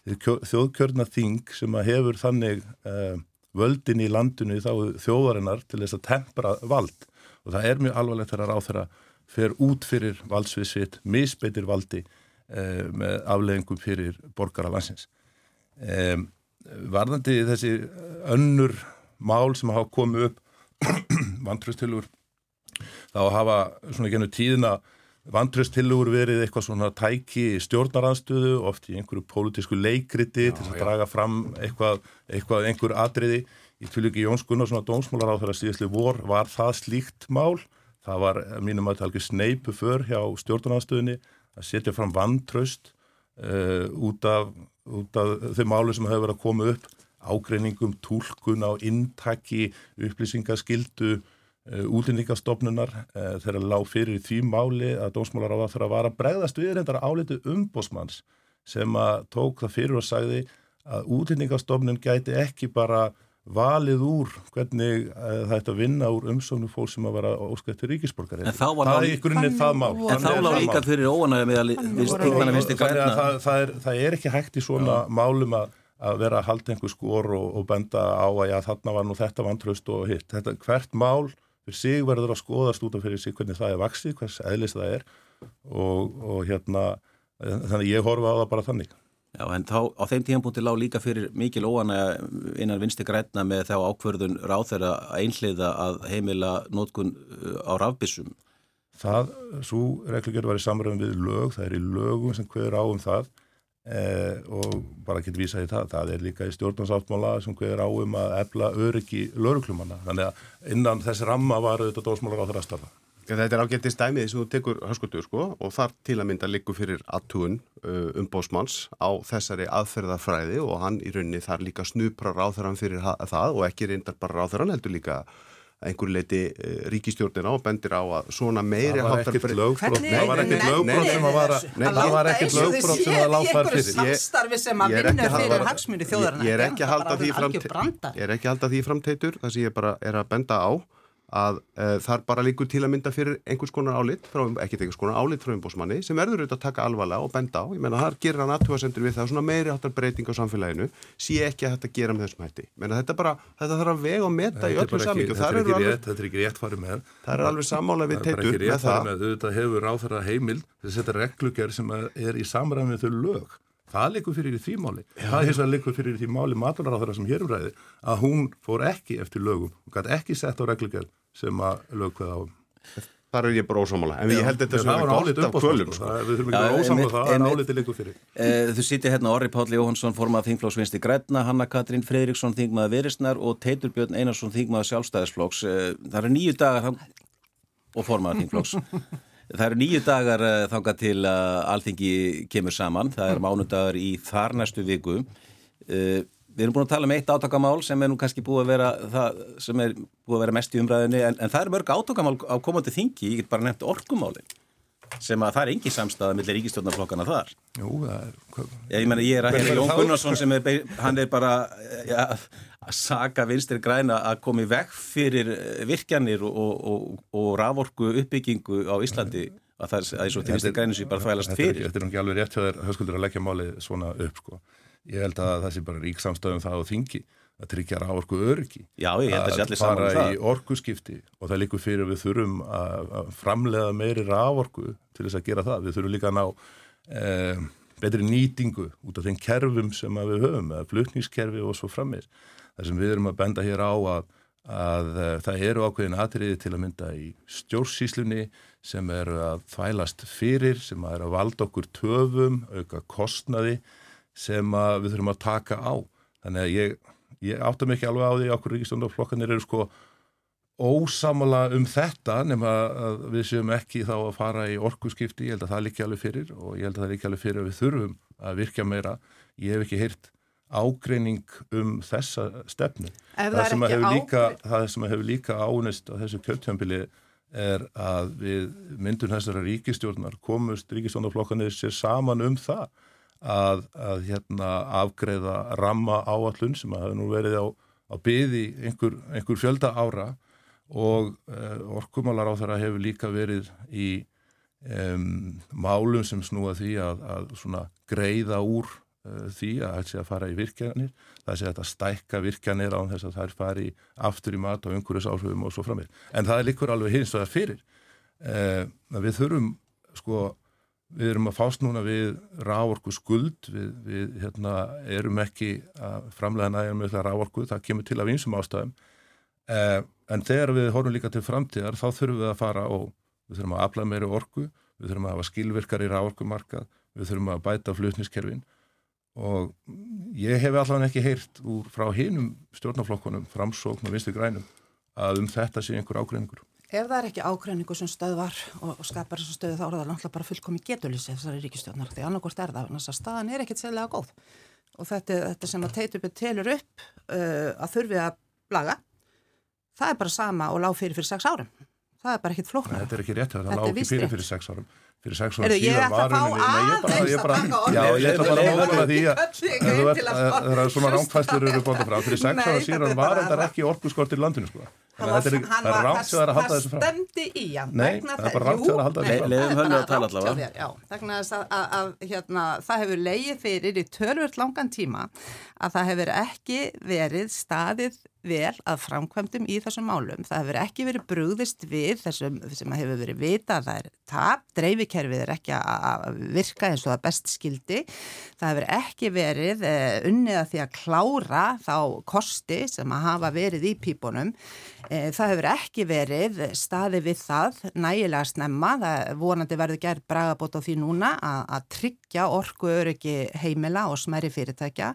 C: þjóðkjörna þing sem að hefur þannig uh, völdin í landinu þá þjóðarinnar til þess að tempra vald og það er mjög alvarlegt þegar ráð þeirra fer út fyrir valdsviðsvitt, misbeitir valdi uh, með afleggingum fyrir borgara landsins. Um, varðandi þessi önnur mál sem hafa komið upp vantröstilur þá hafa svona genið tíðina vantröstillur verið eitthvað svona tæki stjórnaranstöðu, oft í einhverju pólitísku leikriti já, til að já. draga fram eitthvað, eitthvað einhver atriði. Í tviljugi Jóns Gunnarsson að dómsmálar á þeirra síðastli vor var það slíkt mál. Það var mínum að talga sneipu för hjá stjórnaranstöðunni að setja fram vantröst uh, út af, af þau málu sem hefur verið að koma upp. Ágreiningum, tólkun á intaki, upplýsingaskildu Eh, útlendingastofnunar eh, þegar lág fyrir því máli að dómsmálar á það þurfa að vara bregðast við reyndar álitu umbósmanns sem að tók það fyrir og sagði að útlendingastofnun gæti ekki bara valið úr hvernig uh, það ætti að vinna úr umsóknu fólk sem að vera óskættur ríkisborgari.
A: En þá var það í grunninn það mál. En þá lág líka fyrir græna.
C: Það, það, er, það er ekki hægt í svona Já. málum að, að vera að halda einhver skor og, og benda á að já, þarna var nú þetta vantraust og hitt. Þetta, hvert mál fyrir sig verður að skoðast út af fyrir sig hvernig það er vaksið, hvers eðlis það er og, og hérna þannig ég horfa á það bara þannig
A: Já, en þá á þeim tímanbúti lág líka fyrir mikil óanæg innan vinsti græna með þá ákverðun ráð þeirra einhliða að heimila nótkun uh, á rafbissum.
C: Það, svo reglugjörð var í samræðum við lög, það er í lögum sem hverður á um það Eh, og bara getur vísað í það það er líka í stjórnarsáttmála sem hverður áum að efla öryggi lauruklumanna þannig að innan þess ramma var þetta dósmálar á þeirra starfa
B: Þetta er ágættist dæmið sem þú tekur höskuldur sko og þar til að mynda líku fyrir aðtugun uh, umbósmanns á þessari aðferðafræði og hann í rauninni þar líka snuprar ráþarann fyrir það og ekki reyndar bara ráþarann heldur líka einhver leiti eh, ríkistjórnir á bendir á að svona meiri
C: það var ekkert lögbrot. Það var ekkert lögbrot sem að vara það var ekkert lögbrot sem að láta þar
B: fyrir. Ég er ekki að halda því framteitur það sem ég bara er að benda á að uh, þar bara líkur til að mynda fyrir einhvers konar álit, frá, ekki einhvers konar álit frá umbósmanni sem verður auðvitað að taka alvarlega og benda á, ég menna þar gerir hann aðtúasendur við það svona meiri áttar breyting á samfélaginu sé ekki að þetta gera með þessum hætti menna þetta bara, þetta þarf að vega og meta í öllu samíkju,
C: það er alveg þetta er ekki rétt farið með
B: það er alveg samála við teitur
C: með það þetta hefur áþara heimil þetta reglugjör sem er í lög Það likur fyrir því máli. Já. Það þess að likur fyrir því máli matalaráþara sem hér umræði að hún fór ekki eftir lögum. Hún gæti ekki sett á reglugjörð sem að lögkveða á.
B: Það er ég bara ósámála, en ég held þetta sem
C: er gott af kvölum. Sko. Við þurfum ekki að vera ósámála það, en áliti likur fyrir.
A: E, þú sýti hérna Orri Páll Jóhansson, formað Þingflóksvinsti Græna, Hanna Katrín Fredriksson, Þingmaða Verisnar og Teitur Björn Einarsson, Þingmaða Sjálfstæðisflóks. E, það eru nýju dagar og formað Þingflóks. Það eru nýju dagar uh, þanga til að alþingi kemur saman. Það er mánudagar í þar næstu viku. Uh, við erum búin að tala um eitt átakamál sem er nú kannski búið að vera, það, sem er búið að vera mest í umræðinni en, en það er mörg átakamál á komandi þingi. Ég get bara nefnt orkumálinn sem að það er engi samstæða millir ríkistjórnarflokkana þar.
C: Jú, það er...
A: Ég, ég menna, ég er að hérna Jón Gunnarsson sem er, hann er bara... Ja, að saga vinstir græna að komi vekk fyrir virkjanir og, og, og, og raforku uppbyggingu á Íslandi að það er og til vinstir græni sem bara þvælast fyrir.
C: Þetta er ekki alveg rétt hjá þér höfskuldur að leggja máli svona upp sko. Ég held að það sé bara rík samstöðum það á þingi að tryggja raforku öryggi.
A: Já, ég held að það sé allir saman
C: um fara í orkuskipti og það líkur fyrir við þurfum að framlega meiri raforku til þess að gera það. Við þurfum líka að ná eh, betri nýtingu út af þeim kerfum sem við höfum, flutningskerfi og svo frammeins þar sem við erum að benda hér á að, að eh, það eru ákveðin atriði til að mynda í stjórnsíslunni sem eru að þvælast fyrir, sem að eru að valda okkur töfum, auka kostnaði sem við þurfum að taka á. Þannig að ég, ég átta mikið alveg á því okkur ríkistöndarflokkanir eru sko ósamala um þetta nema að við séum ekki þá að fara í orkuskipti, ég held að það líki alveg fyrir og ég held að það líki alveg fyrir að við þurfum að virka meira. Ég hef ekki heyrt ágreining um þessa stefnu. Það, það, sem líka, það sem hefur líka ánist á þessu kjöldtjömbili er að við myndum þessara ríkistjórnar komust ríkistjórnarflokkanir sér saman um það að, að hérna, afgreða ramma áallun sem hafa nú verið á, á byði einhver, einhver fjölda ára og uh, orkumálar á þeirra hefur líka verið í um, málum sem snúa því að, að greiða úr uh, því að það sé að fara í virkjanir, það sé að þetta stækka virkjanir á þess að það er fari aftur í mat og umhverjusáhrifum og svo framir. En það er líkur alveg hins og það fyrir. Uh, við þurfum, sko, við erum að fást núna við rávorku skuld, við, við hérna, erum ekki að framlega næja með það rávorku, það kemur til af einsum ástæðum. Uh, en þegar við horfum líka til framtíðar þá þurfum við að fara og við þurfum að afla meiri orku, við þurfum að hafa skilvirkar í ráorkumarkað, við þurfum að bæta flutniskerfin og ég hef allavega ekki heyrt úr frá hinum stjórnaflokkunum, framsókn og vinstu grænum að um þetta sé einhver ágreiningur.
D: Ef það er ekki ágreiningu sem stöðvar og, og skapar þessu stöðu þá er það náttúrulega bara fullkomi getulísi þessari ríkistjórnar því annarkort er það, þannig að staðan er ekkert sérlega góð og þetta, þetta sem að teitupið telur upp uh, að þurfi að blaga, það er bara sama og lág fyrir fyrir sex árum það er bara ekkit flóknar.
C: Þetta er ekki rétt, það lág ekki fyrir fyrir sex árum. Fyrir sex
D: árum síðan varum. Ég ætla að fá aðeins. Já,
C: ég ætla bara að móta því að það er svona ránkvæstur. Fyrir sex árum síðan var þetta ekki orkuskortir í landinu, sko.
D: Það er rámt sér að halda þessu frá. Það stemdi í hann.
C: Nei, það er bara rámt sér að halda þessu frá.
A: Leðum hönnu að tala allavega.
D: Já, þakna þess að, að, að hérna, það hefur leiðið fyrir í törfurt langan tíma að það hefur ekki verið staðið vel að framkvæmdum í þessum málum. Það hefur ekki verið brúðist við þessum sem hefur verið vita að það er tap, dreifikerfið er ekki að virka eins og það best skildi. Það hefur ekki verið uh, unnið að því að klára þá kosti sem að hafa verið í pípunum Eh, það hefur ekki verið staði við það nægilega snemma, það vonandi verður gerð bragabót á því núna að, tryggja orku öryggi heimila og smæri fyrirtækja.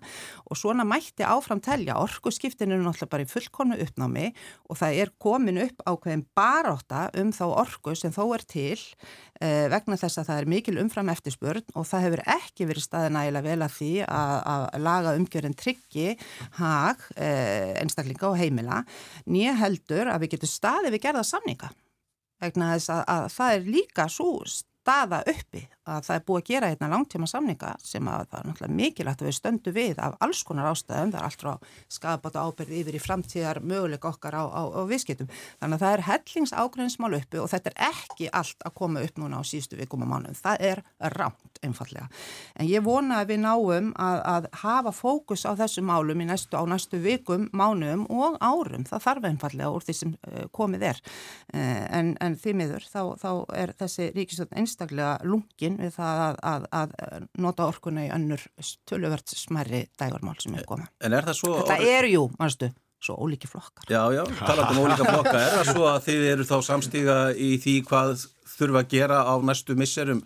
D: Og svona mætti áfram telja. Orku skiptinu er náttúrulega bara í fullkonu uppnámi og það er komin upp ákveðin baróta um þá orku sem þó er til. Eh, vegna þess að það er mikil umfram eftirspurn og það hefur ekki verið staðið nægilega vel að því að, að laga umgjörðin tryggi hag eh, einstaklinga og heimila nýja heldur að við getum staðið við gerða samninga. Vegna þess að, að það er líka svo staða uppi að það er búið að gera hérna langtíma samninga sem að það er náttúrulega mikilvægt að við stöndu við af alls konar ástæðum, það er allt frá skafabáta ábyrði yfir í framtíðar möguleik okkar á, á, á viðskiptum. Þannig að það er hellingságrunsmál uppi og þetta er ekki allt að koma upp núna á síðustu vikum og mánuðum. Það er rámt einfallega. En ég vona að við náum að, að hafa fókus á þessu málum næstu, á næstu vikum, mánuðum og árum. Það þarf einfallega úr því sem uh, komið er. Uh, en, en því miður þá, þá er þessi ríkistöld einstaklega lungin við það að, að, að nota orkuna í önnur töluvert smerri dægarmál sem er koma.
A: En er það svo...
D: Þetta orð... eru jú, mannstu, svo ólíki flokkar.
A: Já, já, talat um ólíka flokkar. Er það svo að þið eru þá samstíga í því hvað þurfa að gera á næstu misserum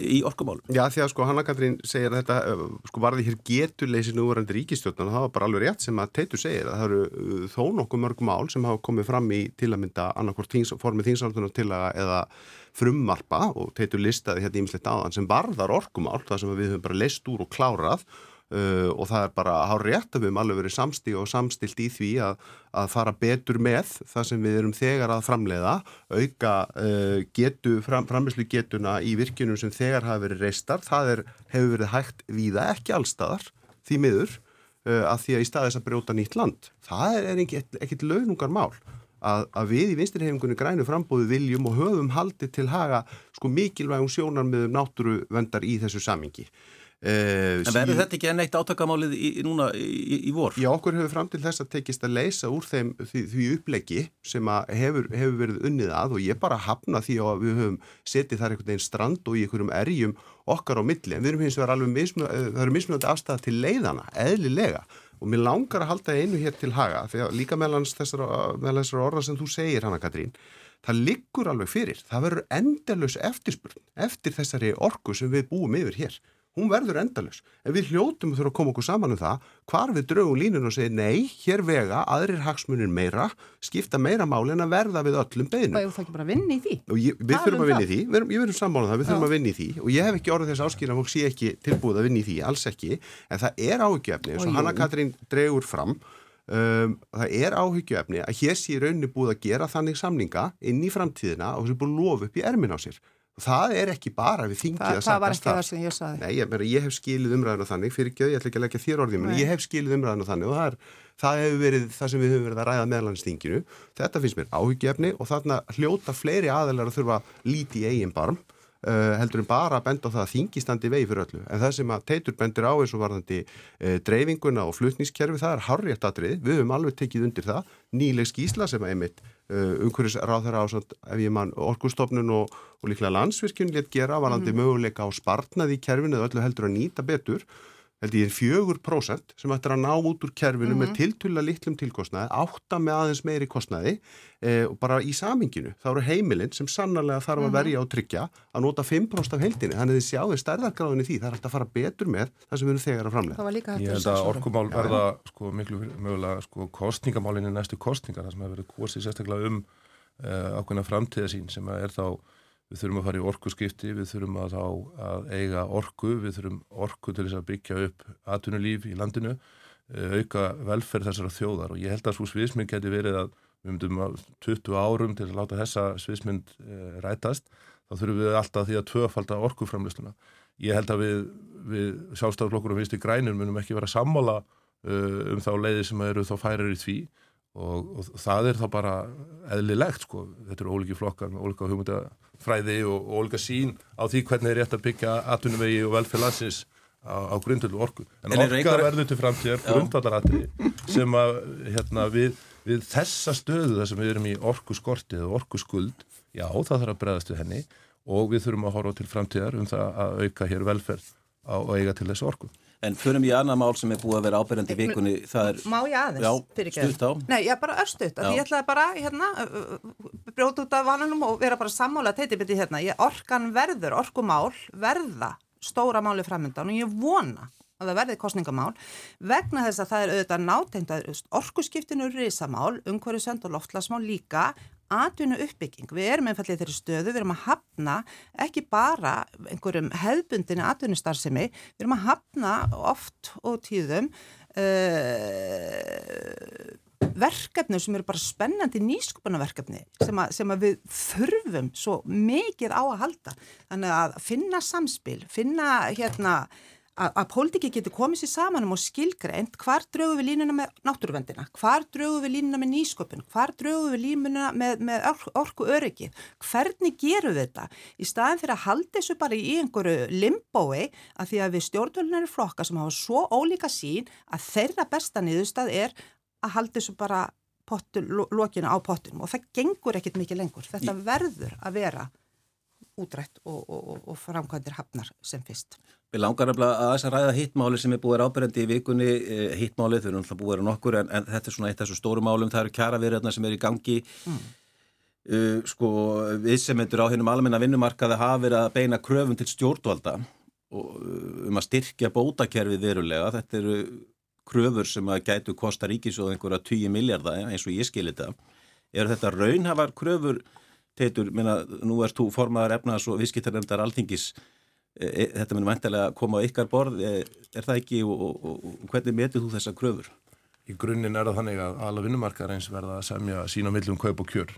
A: í orkumálum.
B: Já því að sko Hanna-Katrín segir að þetta eh, sko varði hér getuleysi núverandi ríkistjórn og það var bara alveg rétt sem að Teitur segir að það eru uh, þó nokkuð mörg mál sem hafa komið fram í til að mynda annarkort formið þingsaldunar til að eða frummarpa og Teitur listaði hérna ímislegt aðan sem varðar orkumál það sem við höfum bara leist úr og klárað Uh, og það er bara hár rétt að við höfum alveg verið samstíg og samstilt í því að, að fara betur með það sem við erum þegar að framleiða, auka uh, getu, fram, framleyslu getuna í virkinum sem þegar hafa verið reistar, það er, hefur verið hægt víða, ekki allstaðar, því miður, uh, að því að í staðis að brjóta nýtt land. Það er ekkit launungar mál. Að, að við í vinstirhefingunni grænu frambóðu viljum og höfum haldið til haga sko mikilvægum sjónar með náttúru vendar í þessu samingi.
A: Uh, en verður þetta ekki enn eitt átakamálið í, núna í, í, í vor?
B: Já, okkur hefur fram til þess að tekist að leysa úr þeim því, því upplegi sem hefur, hefur verið unnið að og ég bara hafna því að við höfum setið þar einhvern veginn strand og í einhverjum erjum okkar á milli, en við erum hins vegar alveg mismunandi, eh, mismunandi afstæða til leiðana, eðlilega. Og mér langar að halda einu hér til haga því að líka meðlan þessar orða sem þú segir Hanna Katrín það liggur alveg fyrir, það verður endelus eftirspurn eftir þessari orku sem við búum yfir hér hún verður endalus. En við hljótum þurfum að koma okkur saman um það hvar við draugum línun og segja nei, hér vega, aðrir hagsmunir meira, skipta meira máli en að verða við öllum beinu.
D: Það er ekki bara að vinna í því.
B: Ég, við þurfum að vinna í því, við verðum sammálað um það, við þurfum að vinna í því. Og ég hef ekki orðið þess áskýra að fólk sé ekki tilbúið að vinna í því, alls ekki, en það er áhugjefni, og Hanna Katrín dregur fram, um, það er áhugjefni að hér sé raunni búið að gera þannig samninga inn í framtíðina og þessu búið að lofa upp í ermin á sér það er ekki bara við þingið
D: að
B: það
D: var ekki það sem ég saði
B: Nei, ég, ég hef skilið umræðinu þannig fyrir ekki, ég ætla ekki að leggja þér orðið menn ég hef skilið umræðinu þannig og það, er, það hefur verið það sem við höfum verið að ræða meðlandstinginu þetta finnst mér áhyggjefni og þarna hljóta fleiri aðeinar að þurfa líti í eigin barm Uh, heldur en bara að benda á það að þingistandi vegi fyrir öllu. En það sem að teitur bendir á eins og varðandi uh, dreifinguna og flutnískerfi það er harriðt aðrið, við höfum alveg tekið undir það. Nýleg skísla sem að einmitt uh, umhverjus ráð þeirra á ef ég mann orkustofnun og, og líklega landsvirkjun létt gera varðandi mm. möguleika á spartnaði í kerfinu eða öllu heldur að nýta betur held ég er fjögur prósent sem ættir að ná út úr kerfinu mm -hmm. með mhm. tiltulla litlum tilkostnaði, átta með aðeins meiri kostnaði e, og bara í saminginu þá eru heimilinn sem sannarlega þarf að mhm. verja og tryggja að nota 5% af heldinni þannig að þið sjáðu stærðargráðinni því það er alltaf að fara betur með það sem við erum þegar að framlega
C: Ég held að orkumál verða sko, miklu mögulega sko, kostningamálinni næstu kostningar það sem hefur verið við þurfum að fara í orku skipti, við þurfum að, að eiga orku, við þurfum orku til þess að byggja upp atvinnulíf í landinu, eh, auka velferð þessara þjóðar og ég held að svo sviðsmynd geti verið að við myndum að 20 árum til að láta þessa sviðsmynd eh, rætast, þá þurfum við alltaf því að tvöfalda orkuframlistuna. Ég held að við, við sjálfstaflokkur og vinst í grænum munum ekki vera sammála uh, um þá leiði sem eru þá færir í því og, og það er þá bara eðlilegt sko, þetta eru óliki flokkar með ólika hugmyndafræði og, ólika sín á því hvernig er rétt að byggja atvinnumvegi og velferðlansins á, á grundvöldu orku. En, en einhver... verður til framtíðar grundvallaratri sem að hérna, við, við þessa stöðu þar sem við erum í orku skortið og orku skuld já það þarf að bregðast við henni og við þurfum að horfa til framtíðar um það að auka hér velferð á, og eiga til þessu orku
A: En förum í annað mál sem er búið að vera ábyrjandi í vikunni, það er...
D: Má ég aðeins?
A: Já, stutt á.
D: Nei, ég er bara örstuðt, ég ætlaði bara, hérna, brjóta út af vananum og vera bara sammála teitibiti hérna. Ég orkan verður, orkumál verða stóra máli framöndan og ég vona að það verði kostningamál vegna þess að það er auðvitað nátengt að orkuskiptinu eru risamál, umhverjusend og loftlasmál líka atvinnu uppbygging. Við erum einfallið þeirri stöðu, við erum að hafna ekki bara einhverjum hefbundinu atvinnustarðsemi, við erum að hafna oft og tíðum uh, verkefni sem eru bara spennandi nýskupunarverkefni sem, sem að við þurfum svo mikið á að halda. Þannig að finna samspil, finna hérna að pólitíki getur komið sér saman um og skilgreint hvar draugum við línuna með náttúruvendina, hvar draugum við línuna með nýsköpun, hvar draugum við línuna með, með orku öryggið, hvernig gerum við þetta? Í staðin fyrir að halda þessu bara í einhverju limbói að því að við stjórnvölunar flokka sem hafa svo ólíka sín að þeirra besta niðurstað er að halda þessu bara lokinu á pottunum og það gengur ekkit mikið lengur, þetta verður að vera útrætt og, og, og framkvæmdir hafnar sem fyrst.
A: Við langar að þess að ræða hittmáli sem er búið ábyrjandi í vikunni, eh, hittmálið, þau eru náttúrulega búið að nokkur en, en þetta er svona eitt af þessu stóru málum, það eru kjara viðræðna sem er í gangi. Mm. Uh, sko við sem heitur á hennum almenna vinnumarkaði hafa verið að beina kröfum til stjórnvalda og, uh, um að styrkja bótakerfið verulega. Þetta eru kröfur sem að gætu kosta ríkisóð einhverja 20 miljardar eins og ég skilir þetta. Er þetta raunhafar kröfur Teitur, minna, nú erst þú formaðar efnaðs og visskittarnefndar alþingis. E, e, þetta mun vantilega að koma á ykkar borð e, er það ekki og, og, og hvernig metið þú þessa kröfur?
C: Í grunninn er það þannig að alla vinnumarkar eins verða að semja sína millum kaup og kjör.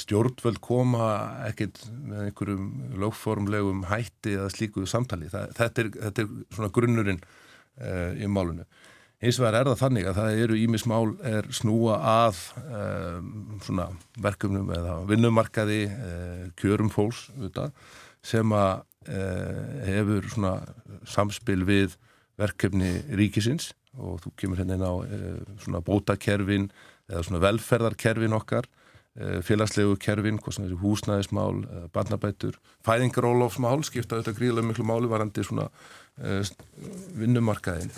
C: Stjórnvöld koma ekkit með einhverjum lögformlegum hætti eða slíkuðu samtali. Það, þetta, er, þetta er svona grunnurinn í málunum Eins og er það þannig að það eru ímismál er snúa að um, verkefnum eða vinnumarkaði, uh, kjörum fólks auðvitað, sem að uh, hefur samspil við verkefni ríkisins og þú kemur hérna inn á svona bótakerfin eða velferðarkerfin okkar, félagslegu kerfin, er húsnæðismál, barnabætur, fæðingarólofsmál, skipta auðvitað gríðilega miklu máli varandi svona vinnumarkaðin.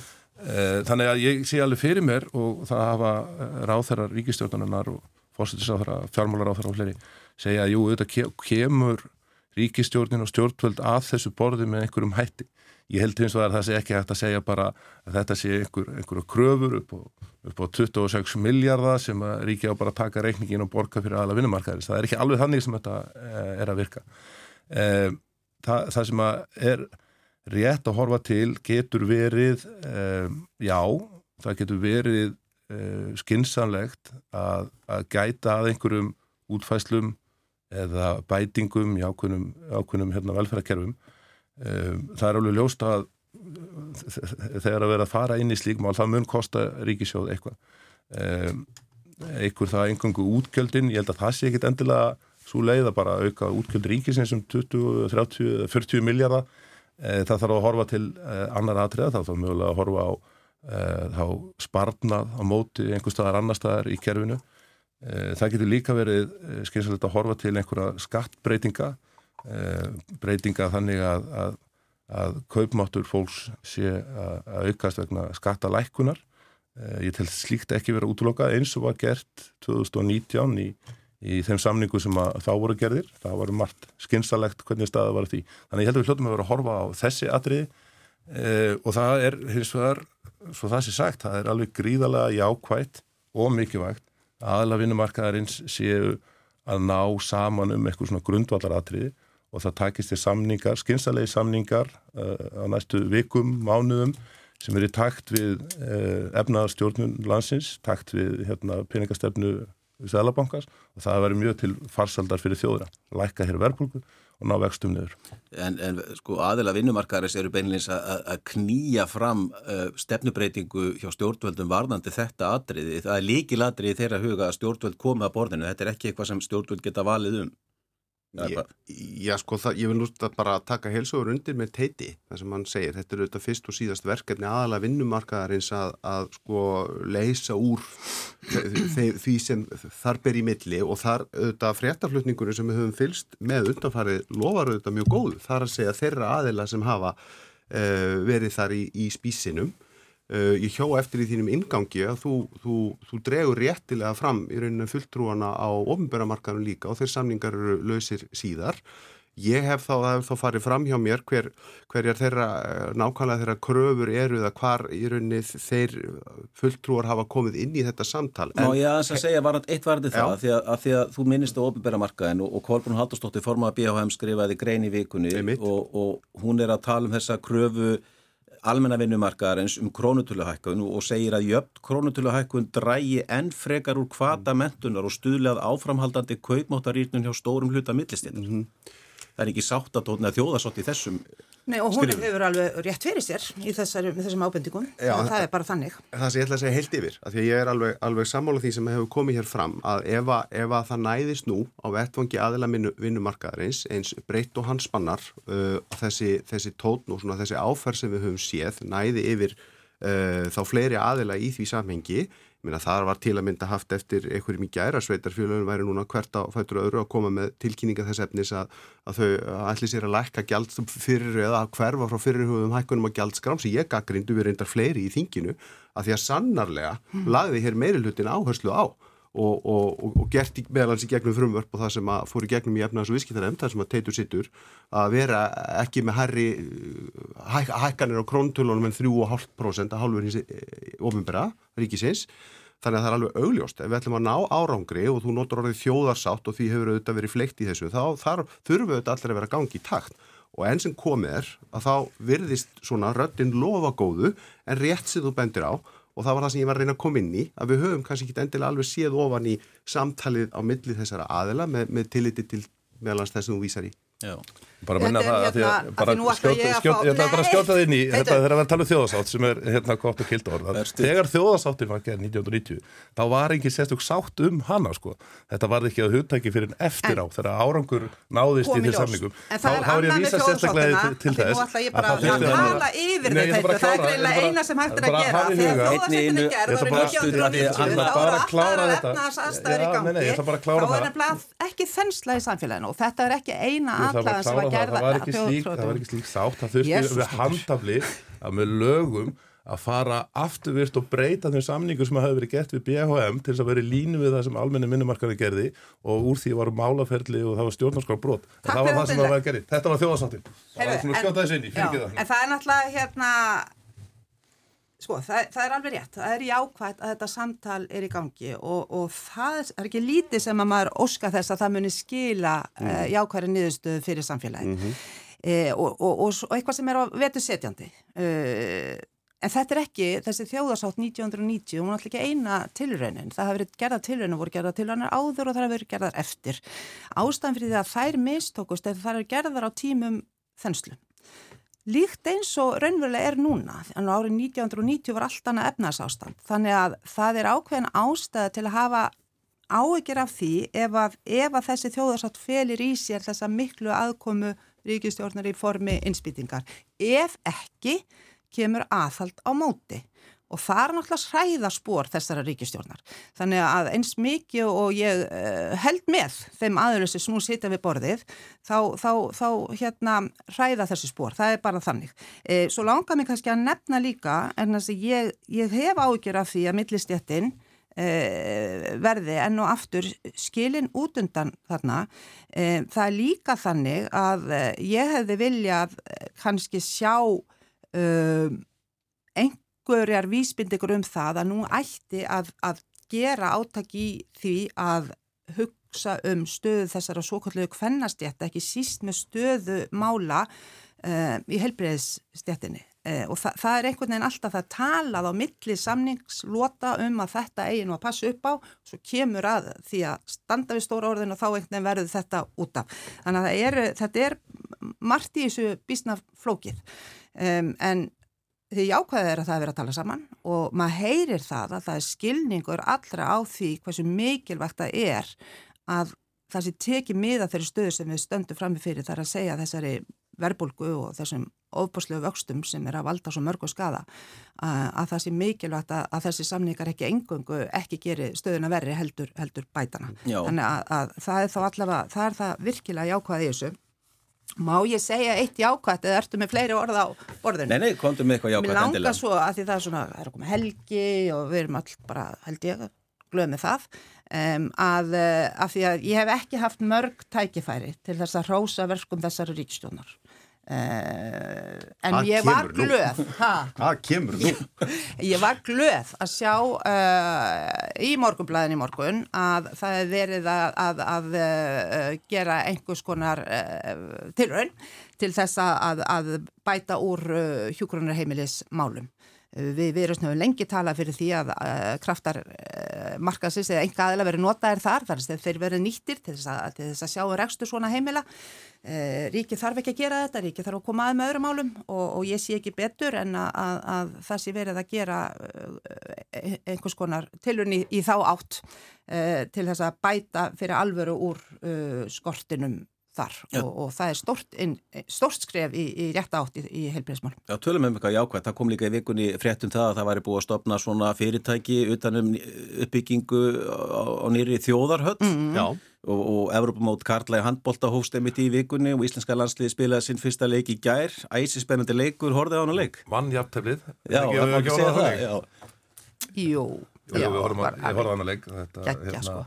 C: Eh, þannig að ég sé alveg fyrir mér og það hafa eh, ráþærar ríkistjórnarinnar og fórsettisáþara, fjármálaráþærar og fleiri segja að jú, þetta kemur ríkistjórnin og stjórnvöld að þessu borði með einhverjum hætti. Ég held eins og að það sé ekki hægt að segja bara að þetta sé einhver, einhverju kröfur upp á, upp á 26 miljardar sem að ríki á bara að taka reikningin og borga fyrir aðla vinnumarkaðis. Það er ekki alveg þannig sem þetta eh, er að virka. Það, það sem að er rétt að horfa til getur verið, já, það getur verið skinsanlegt að, að gæta að einhverjum útfæslum eða bætingum í ákveðnum, ákveðnum hérna, velferðarkerfum. Um, það er alveg ljóst að þegar að vera að fara inn í slíkmál það mun kosta ríkisjóð eitthvað. Um, einhver það engangu útgjöldin, ég held að það sé ekkit endilega svo leið að bara auka útgjöld ríkisins um 20, 30, 40 miljardar. Uh, það þarf að horfa til uh, annar aðtriða, þá þarf mögulega að horfa á uh, þá sparnað á móti einhver staðar annar staðar í kerfinu Eh, það getur líka verið eh, skynsalegt að horfa til einhverja skattbreytinga, eh, breytinga þannig að, að, að kaupmáttur fólks sé að aukast vegna skattalækkunar. Ég tel slíkt ekki verið að útloka eins og var gert 2019 í, í þeim samningu sem þá voru gerðir. Það var margt skynsalegt hvernig staða var því. Þannig ég held að við hljóttum að vera að horfa á þessi atriði og það er hins vegar, svo það sé sagt, það er alveg gríðalega jákvægt og mikilvægt aðla vinnumarkaðarins séu að ná saman um eitthvað svona grundvallaratriði og það takist til samningar, skynsalegi samningar uh, á næstu vikum, mánuðum sem eru takt við uh, efnaðarstjórnun landsins, takt við hérna, peningastefnu Sælabankars og það verður mjög til farsaldar fyrir þjóðra, lækka hér verðbólku og ná vextum niður.
A: En, en sko aðila vinnumarkaðaris eru beinleins að knýja fram uh, stefnubreitingu hjá stjórnvöldum varðandi þetta atriði. Það er líkil atriði þeirra huga að stjórnvöld komi að borðinu. Þetta er ekki eitthvað sem stjórnvöld geta valið um.
B: Já, já sko, það, ég vil núst að bara taka heilsugur undir með teiti, það sem hann segir. Þetta er auðvitað fyrst og síðast verkefni aðalega vinnumarkaðarins að, að sko leysa úr því sem þar ber í milli og þar auðvitað fréttaflutningunum sem við höfum fylst með undanfarið lofar auðvitað mjög góð, þar að segja þeirra aðila sem hafa uh, verið þar í, í spísinum Uh, ég hjó eftir í þínum ingangi að þú, þú, þú dregur réttilega fram í rauninu fulltrúana á ofnbæramarkaðum líka og þeir samningar eru lausir síðar. Ég hef þá, hef þá farið fram hjá mér hver, hverjar þeirra, eh, nákvæmlega þeirra kröfur eru eða hvar í rauninni þeir fulltrúar hafa komið inn í þetta samtal.
A: Ná ég aðeins að segja varand, eitt varandi það að því að, að því að þú minnist á ofnbæramarkaðin og, og Kolbrún Haldurstóttir formaða BHM skrifaði grein í vikunni og, og hún er að tala um þessa kröfu almenna vinnumarkaðarins um krónutöluhækkun og segir að jöfn krónutöluhækkun drægi enn frekar úr kvata mentunar og stuðlega áframhaldandi kaupmáttarýrnun hjá stórum hluta millistinnar. Mm -hmm. Það er ekki sátt að tóna þjóðasott í þessum
D: Nei og hún skrifum. hefur alveg rétt fyrir sér í þessari, þessum ábendingum Já, það, það er bara þannig.
B: Það sem ég ætla að segja heilt yfir, af því að ég er alveg, alveg sammála því sem hefur komið hér fram, að ef að, ef að það næðist nú á vettvangi aðila vinnumarkaðarins eins breytt og hans spannar uh, þessi, þessi tótn og þessi áferð sem við höfum séð næði yfir uh, þá fleiri aðila í því samhengi Minna, það var til að mynda haft eftir einhverjum í gæra sveitarfélagin væri núna hvert á fætur öðru að koma með tilkynninga þess efnis að, að þau ætli sér að lækka gjald fyrir eða að hverfa frá fyrirhugum hækkunum á gjaldskram sem ég gaggrindu við reyndar fleiri í þinginu að því að sannarlega mm. lagði hér meiri hlutin áherslu á og, og, og, gert meðalans í gegnum frumvörp og það sem að fór í gegnum í efnaðs og viðskiptarnefnd, það sem að teitur sittur að vera ekki með herri hæk, hækkanir á króntölunum en 3,5% að hálfur hins ofinbera ríkisins. Þannig að það er alveg augljóst, ef við ætlum að ná árangri og þú notur orðið þjóðarsátt og því hefur auðvitað verið fleikt í þessu, þá þurfum við auðvitað allir að vera gangi í takt. Og enn sem komið er að þá virðist svona röttin lofa góðu en rétt sem þú bendir á og það var það sem ég var að reyna að koma inn í að við höfum kannski ekki endilega alveg séð ofan í samtalið á milli þessara aðila með, með tilliti til meðalans þess að þú vísar í.
C: Já. Bara minna það að því að bara skjóta skjóta það inn í þetta þegar við talum þjóðasátt sem er hérna gott og kilt orð. Þegar þjóðasáttin var gerð 1990 þá var ekki sérstök sátt um hana sko. Þetta var ekki að hugtæki fyrir en eftir á þegar árangur náðist í því samlingum
D: þá er ég að vísa sérstaklega til þess að það þurfti að tala yfir þetta það er eiginlega eina sem hægt er að gera þegar þjóðasáttin er gerð þá er aðlæðan sem að
C: það var ekki slík, það var ekki slík sátt, það þurfti við handafli að með lögum að fara afturvirt og breyta þeim samningu sem hafi verið gett við BHM til þess að vera í línu við það sem almenni minnumarkaði gerði og úr því var málaferli og það var stjórnarskar brot. Það var það sem það var gerði. Þetta var þjóðarsáttin. Það var svona skjóta þessu inn í, fyrir ekki það.
D: En það er náttúrulega hérna, sko, það, það er alveg rétt. Það er jákvægt að þetta samtal er í gangi og, og það er ekki lítið sem að maður óska þess að það muni skila mm. uh, jákværi niðurstöðu fyrir samfélagi. Mm -hmm. uh, og, og, og eitthvað sem er á vetu setjandi. Uh, En þetta er ekki, þessi þjóðarsátt 1990, hún er alltaf ekki eina tilraunin. Það hafi verið gerða tilraunin, voru gerða tilraunin áður og það hafi verið gerðar eftir. Ástæðan fyrir því að þær mistókust eða það er gerðar á tímum þenslu. Líkt eins og raunverulega er núna, en árið 1990 var allt annað efnarsástand. Þannig að það er ákveðin ástæða til að hafa áegir af því ef að, ef að þessi þjóðarsátt felir í sér þessa miklu aðkomu ríkistjórnar í formi innspýtingar. Ef ekki, kemur aðhald á móti og það er náttúrulega hræðarspor þessara ríkistjórnar. Þannig að eins mikið og ég uh, held með þeim aðlösu sem nú sitja við borðið þá, þá, þá hérna hræða þessi spor, það er bara þannig. E, svo langar mér kannski að nefna líka en þess að ég, ég hef ágjör af því að millistjættin e, verði enn og aftur skilin út undan þarna. E, það er líka þannig að ég hefði viljað kannski sjá um, einhverjar vísbyndigur um það að nú ætti að, að gera áttak í því að hugsa um stöðu þessara svokallu kvennastjætta, ekki síst með stöðu mála uh, í helbreyðsstjættinni uh, og þa það er einhvern veginn alltaf það talað á milli samningslota um að þetta eigi nú að passa upp á svo kemur að því að standa við stóra orðin og þá einhvern veginn verður þetta út af. Þannig að er, þetta er margt í þessu bísna flókið um, en því jákvæðið er að það er verið að tala saman og maður heyrir það að það er skilningur allra á því hversu mikilvægt það er að það sé tekið miða þeirri stöðu sem við stöndum fram með fyrir þar að segja þessari verbulgu og þessum ofbúslegu vöxtum sem er að valda svo mörg og skada að það sé mikilvægt að, að þessi samningar ekki engungu ekki geri stöðuna verri heldur, heldur bætana. Já. Þannig að, að það er þá allavega, það er það virkilega jákvæðið í þessu Má ég segja eitt jákvæmt eða ertu með fleiri orð á borðinu?
A: Nei, nei, komdu með eitthvað jákvæmt
D: endilega. Mér langar svo að því það er svona, það er okkur með helgi og við erum all bara, held ég, glöð með það, um, að, eh, að því að ég hef ekki haft mörg tækifæri til þess að rósa verkum þessari ríkstjónar. Uh, en
B: Hvað
D: ég var glöð
B: Hvað kemur nú?
D: Ég var glöð að sjá uh, í morgunblæðin í morgun að það er verið að, að, að uh, gera einhvers konar tilraun til þess að, að bæta úr hjúgrunarheimilis málum Við, erum lengi tala fyrir því að kraftar uh, markaðsins eða enga aðeila verið notaðir þar þar er þeir verið nýttir til þess að, til þess að sjá rekstur svona heimila. Uh, ríki þarf ekki að gera þetta, ríki þarf að koma að með öðrum málum og, og ég sé ekki betur en að, að, að það sé verið að gera einhvers konar tilurni í, í þá átt til þess að bæta fyrir alvöru úr skortinum þar og, og það er stort, inn, stort skref í, í rétt átt í, í heilbreyðsmál.
A: Já, tölum um eitthvað jákvæmt. Það kom líka í vikunni fréttum það að það væri búið að stopna svona fyrirtæki utanum uppbyggingu á, á nýri þjóðarhöll mm. og, og Evropamót Karlæg handbólta hófst einmitt í vikunni og Íslenska landsliði spilaði sinn fyrsta leik í gær. Æsi spennandi leikur, horfið á hana leik?
C: Vann jafnteflið.
A: Já, það var ekki að segja það.
D: Jú.
C: Jú, við horfum á hana leik. Þetta,
D: Gekja, hérna, sko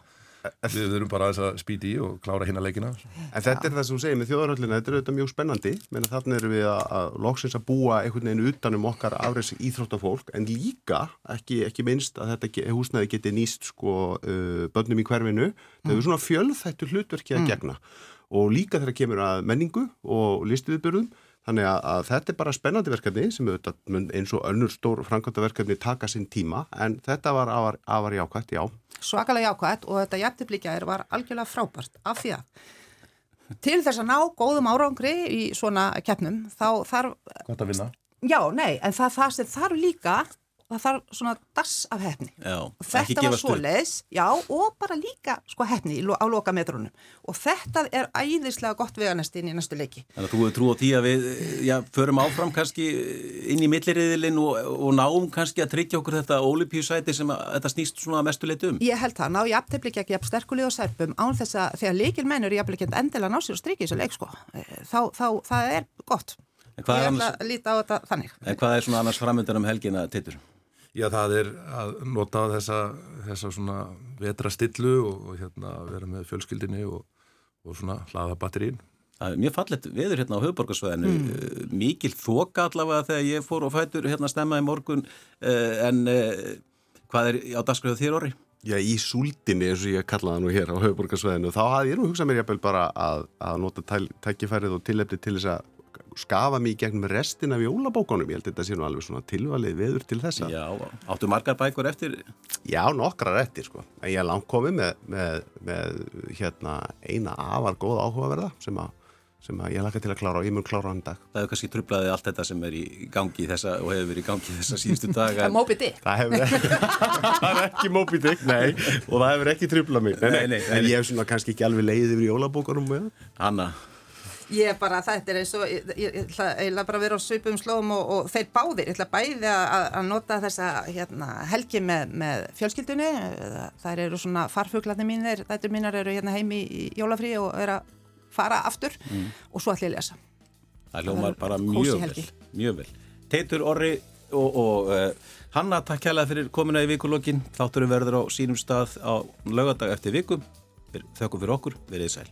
C: Við þurfum bara að spýti í og klára hérna leikina.
B: En þetta er það sem þú segir með þjóðarhöllina, þetta er auðvitað mjög spennandi, menn að þarna erum við að, að loksins að búa einhvern veginn utanum okkar afræðs íþróttafólk, en líka, ekki, ekki minnst að þetta húsnaði geti nýst sko uh, börnum í hverfinu, mm. þau eru svona fjölþættu hlutverki að mm. gegna og líka þegar kemur að menningu og listuðbyrðum, Þannig að, að þetta er bara spennandi verkefni sem auðvitað eins og önnur stór framkvæmdaverkefni taka sinn tíma en þetta var afar, afar jákvæmt, já.
D: Svakalega jákvæmt og þetta jæftiblíkjaðir var algjörlega frábært af því að til þess að ná góðum árangri í svona keppnum þá þarf...
C: Hvort að vinna?
D: Já, nei, en það, það sem þarf líka það þarf svona dass af hefni
A: já,
D: og þetta var svo leiðis já og bara líka sko hefni á lokametrunum. Og þetta er æðislega gott veganesti inn í næstu leiki.
A: Þannig að þú trú á því að við já, förum áfram kannski inn í milliriðilinn og, og náum kannski að tryggja okkur þetta ólipjúsæti sem að, þetta snýst svona mestu leiti um?
D: Ég held það, ná ég afteflik ekki að sterkulegi og serpum án þess að þegar leikil mennur ég afteflik endilega ná sér og strykja þessu leik sko. Þá, þá, það er gott. Ég ætla annars, að líta á þetta þannig.
A: En hvað er svona annars framöndan um helgina tittur?
C: Já, það er að nota þessa, þessa svona vetra stillu og, og hérna vera með fjölskyldinni og, og svona hlaða batterín.
A: Það er mjög fallet viður hérna á höfuborgarsvæðinu, mm. mikil þoka allavega þegar ég fór og fætur hérna stemma í morgun, eh, en eh, hvað er á dagskröðu þér orði?
B: Já, í súldinni eins og ég kallaði nú hér á höfuborgarsvæðinu, þá hafði ég nú hugsað mér jafnvel bara að, að nota tækifærið og tilefni til þess að skafa mig gegnum restin af jólabókonum ég held að þetta sé nú alveg svona tilvalið veður til þessa
A: Já, áttu margar bækur eftir?
B: Já, nokkrar eftir sko en ég er langt komið með, með, með hérna, eina afar góð áhugaverða sem að sem að ég laka til að klára og ég mun klára hann dag.
A: Það hefur kannski trublaði allt þetta sem er í gangi þessa og hefur verið í gangi þessa síðustu dag.
D: Það er Moby Dick.
B: Það hefur það ekki Moby Dick, nei, og það hefur ekki trublað mig. Nei, nei, nei, en ég hef svona kannski ekki alveg leiðið yfir jólabókarum með það.
A: Hanna?
D: Ég bara, þetta er eins og, ég, ég, ég ætla bara að vera á svipum slóum og, og þeir báðir, ég ætla bæði að, að nota þessa hérna, helgi með, með fjölskyldunni, það eru svona farfuglarnir mínir, þetta mínar eru hérna heimi í jólafrí og eru að fara aftur mm. og svo ætla ég að lesa.
A: Það ljómar bara mjög vel, mjög vel. Teitur, Orri og, og uh, Hanna, takk kærlega fyrir komina í vikulokkin, þátturum verður á sínum stað á lögadag eftir vikum, þökkum fyrir okkur, verið sæl.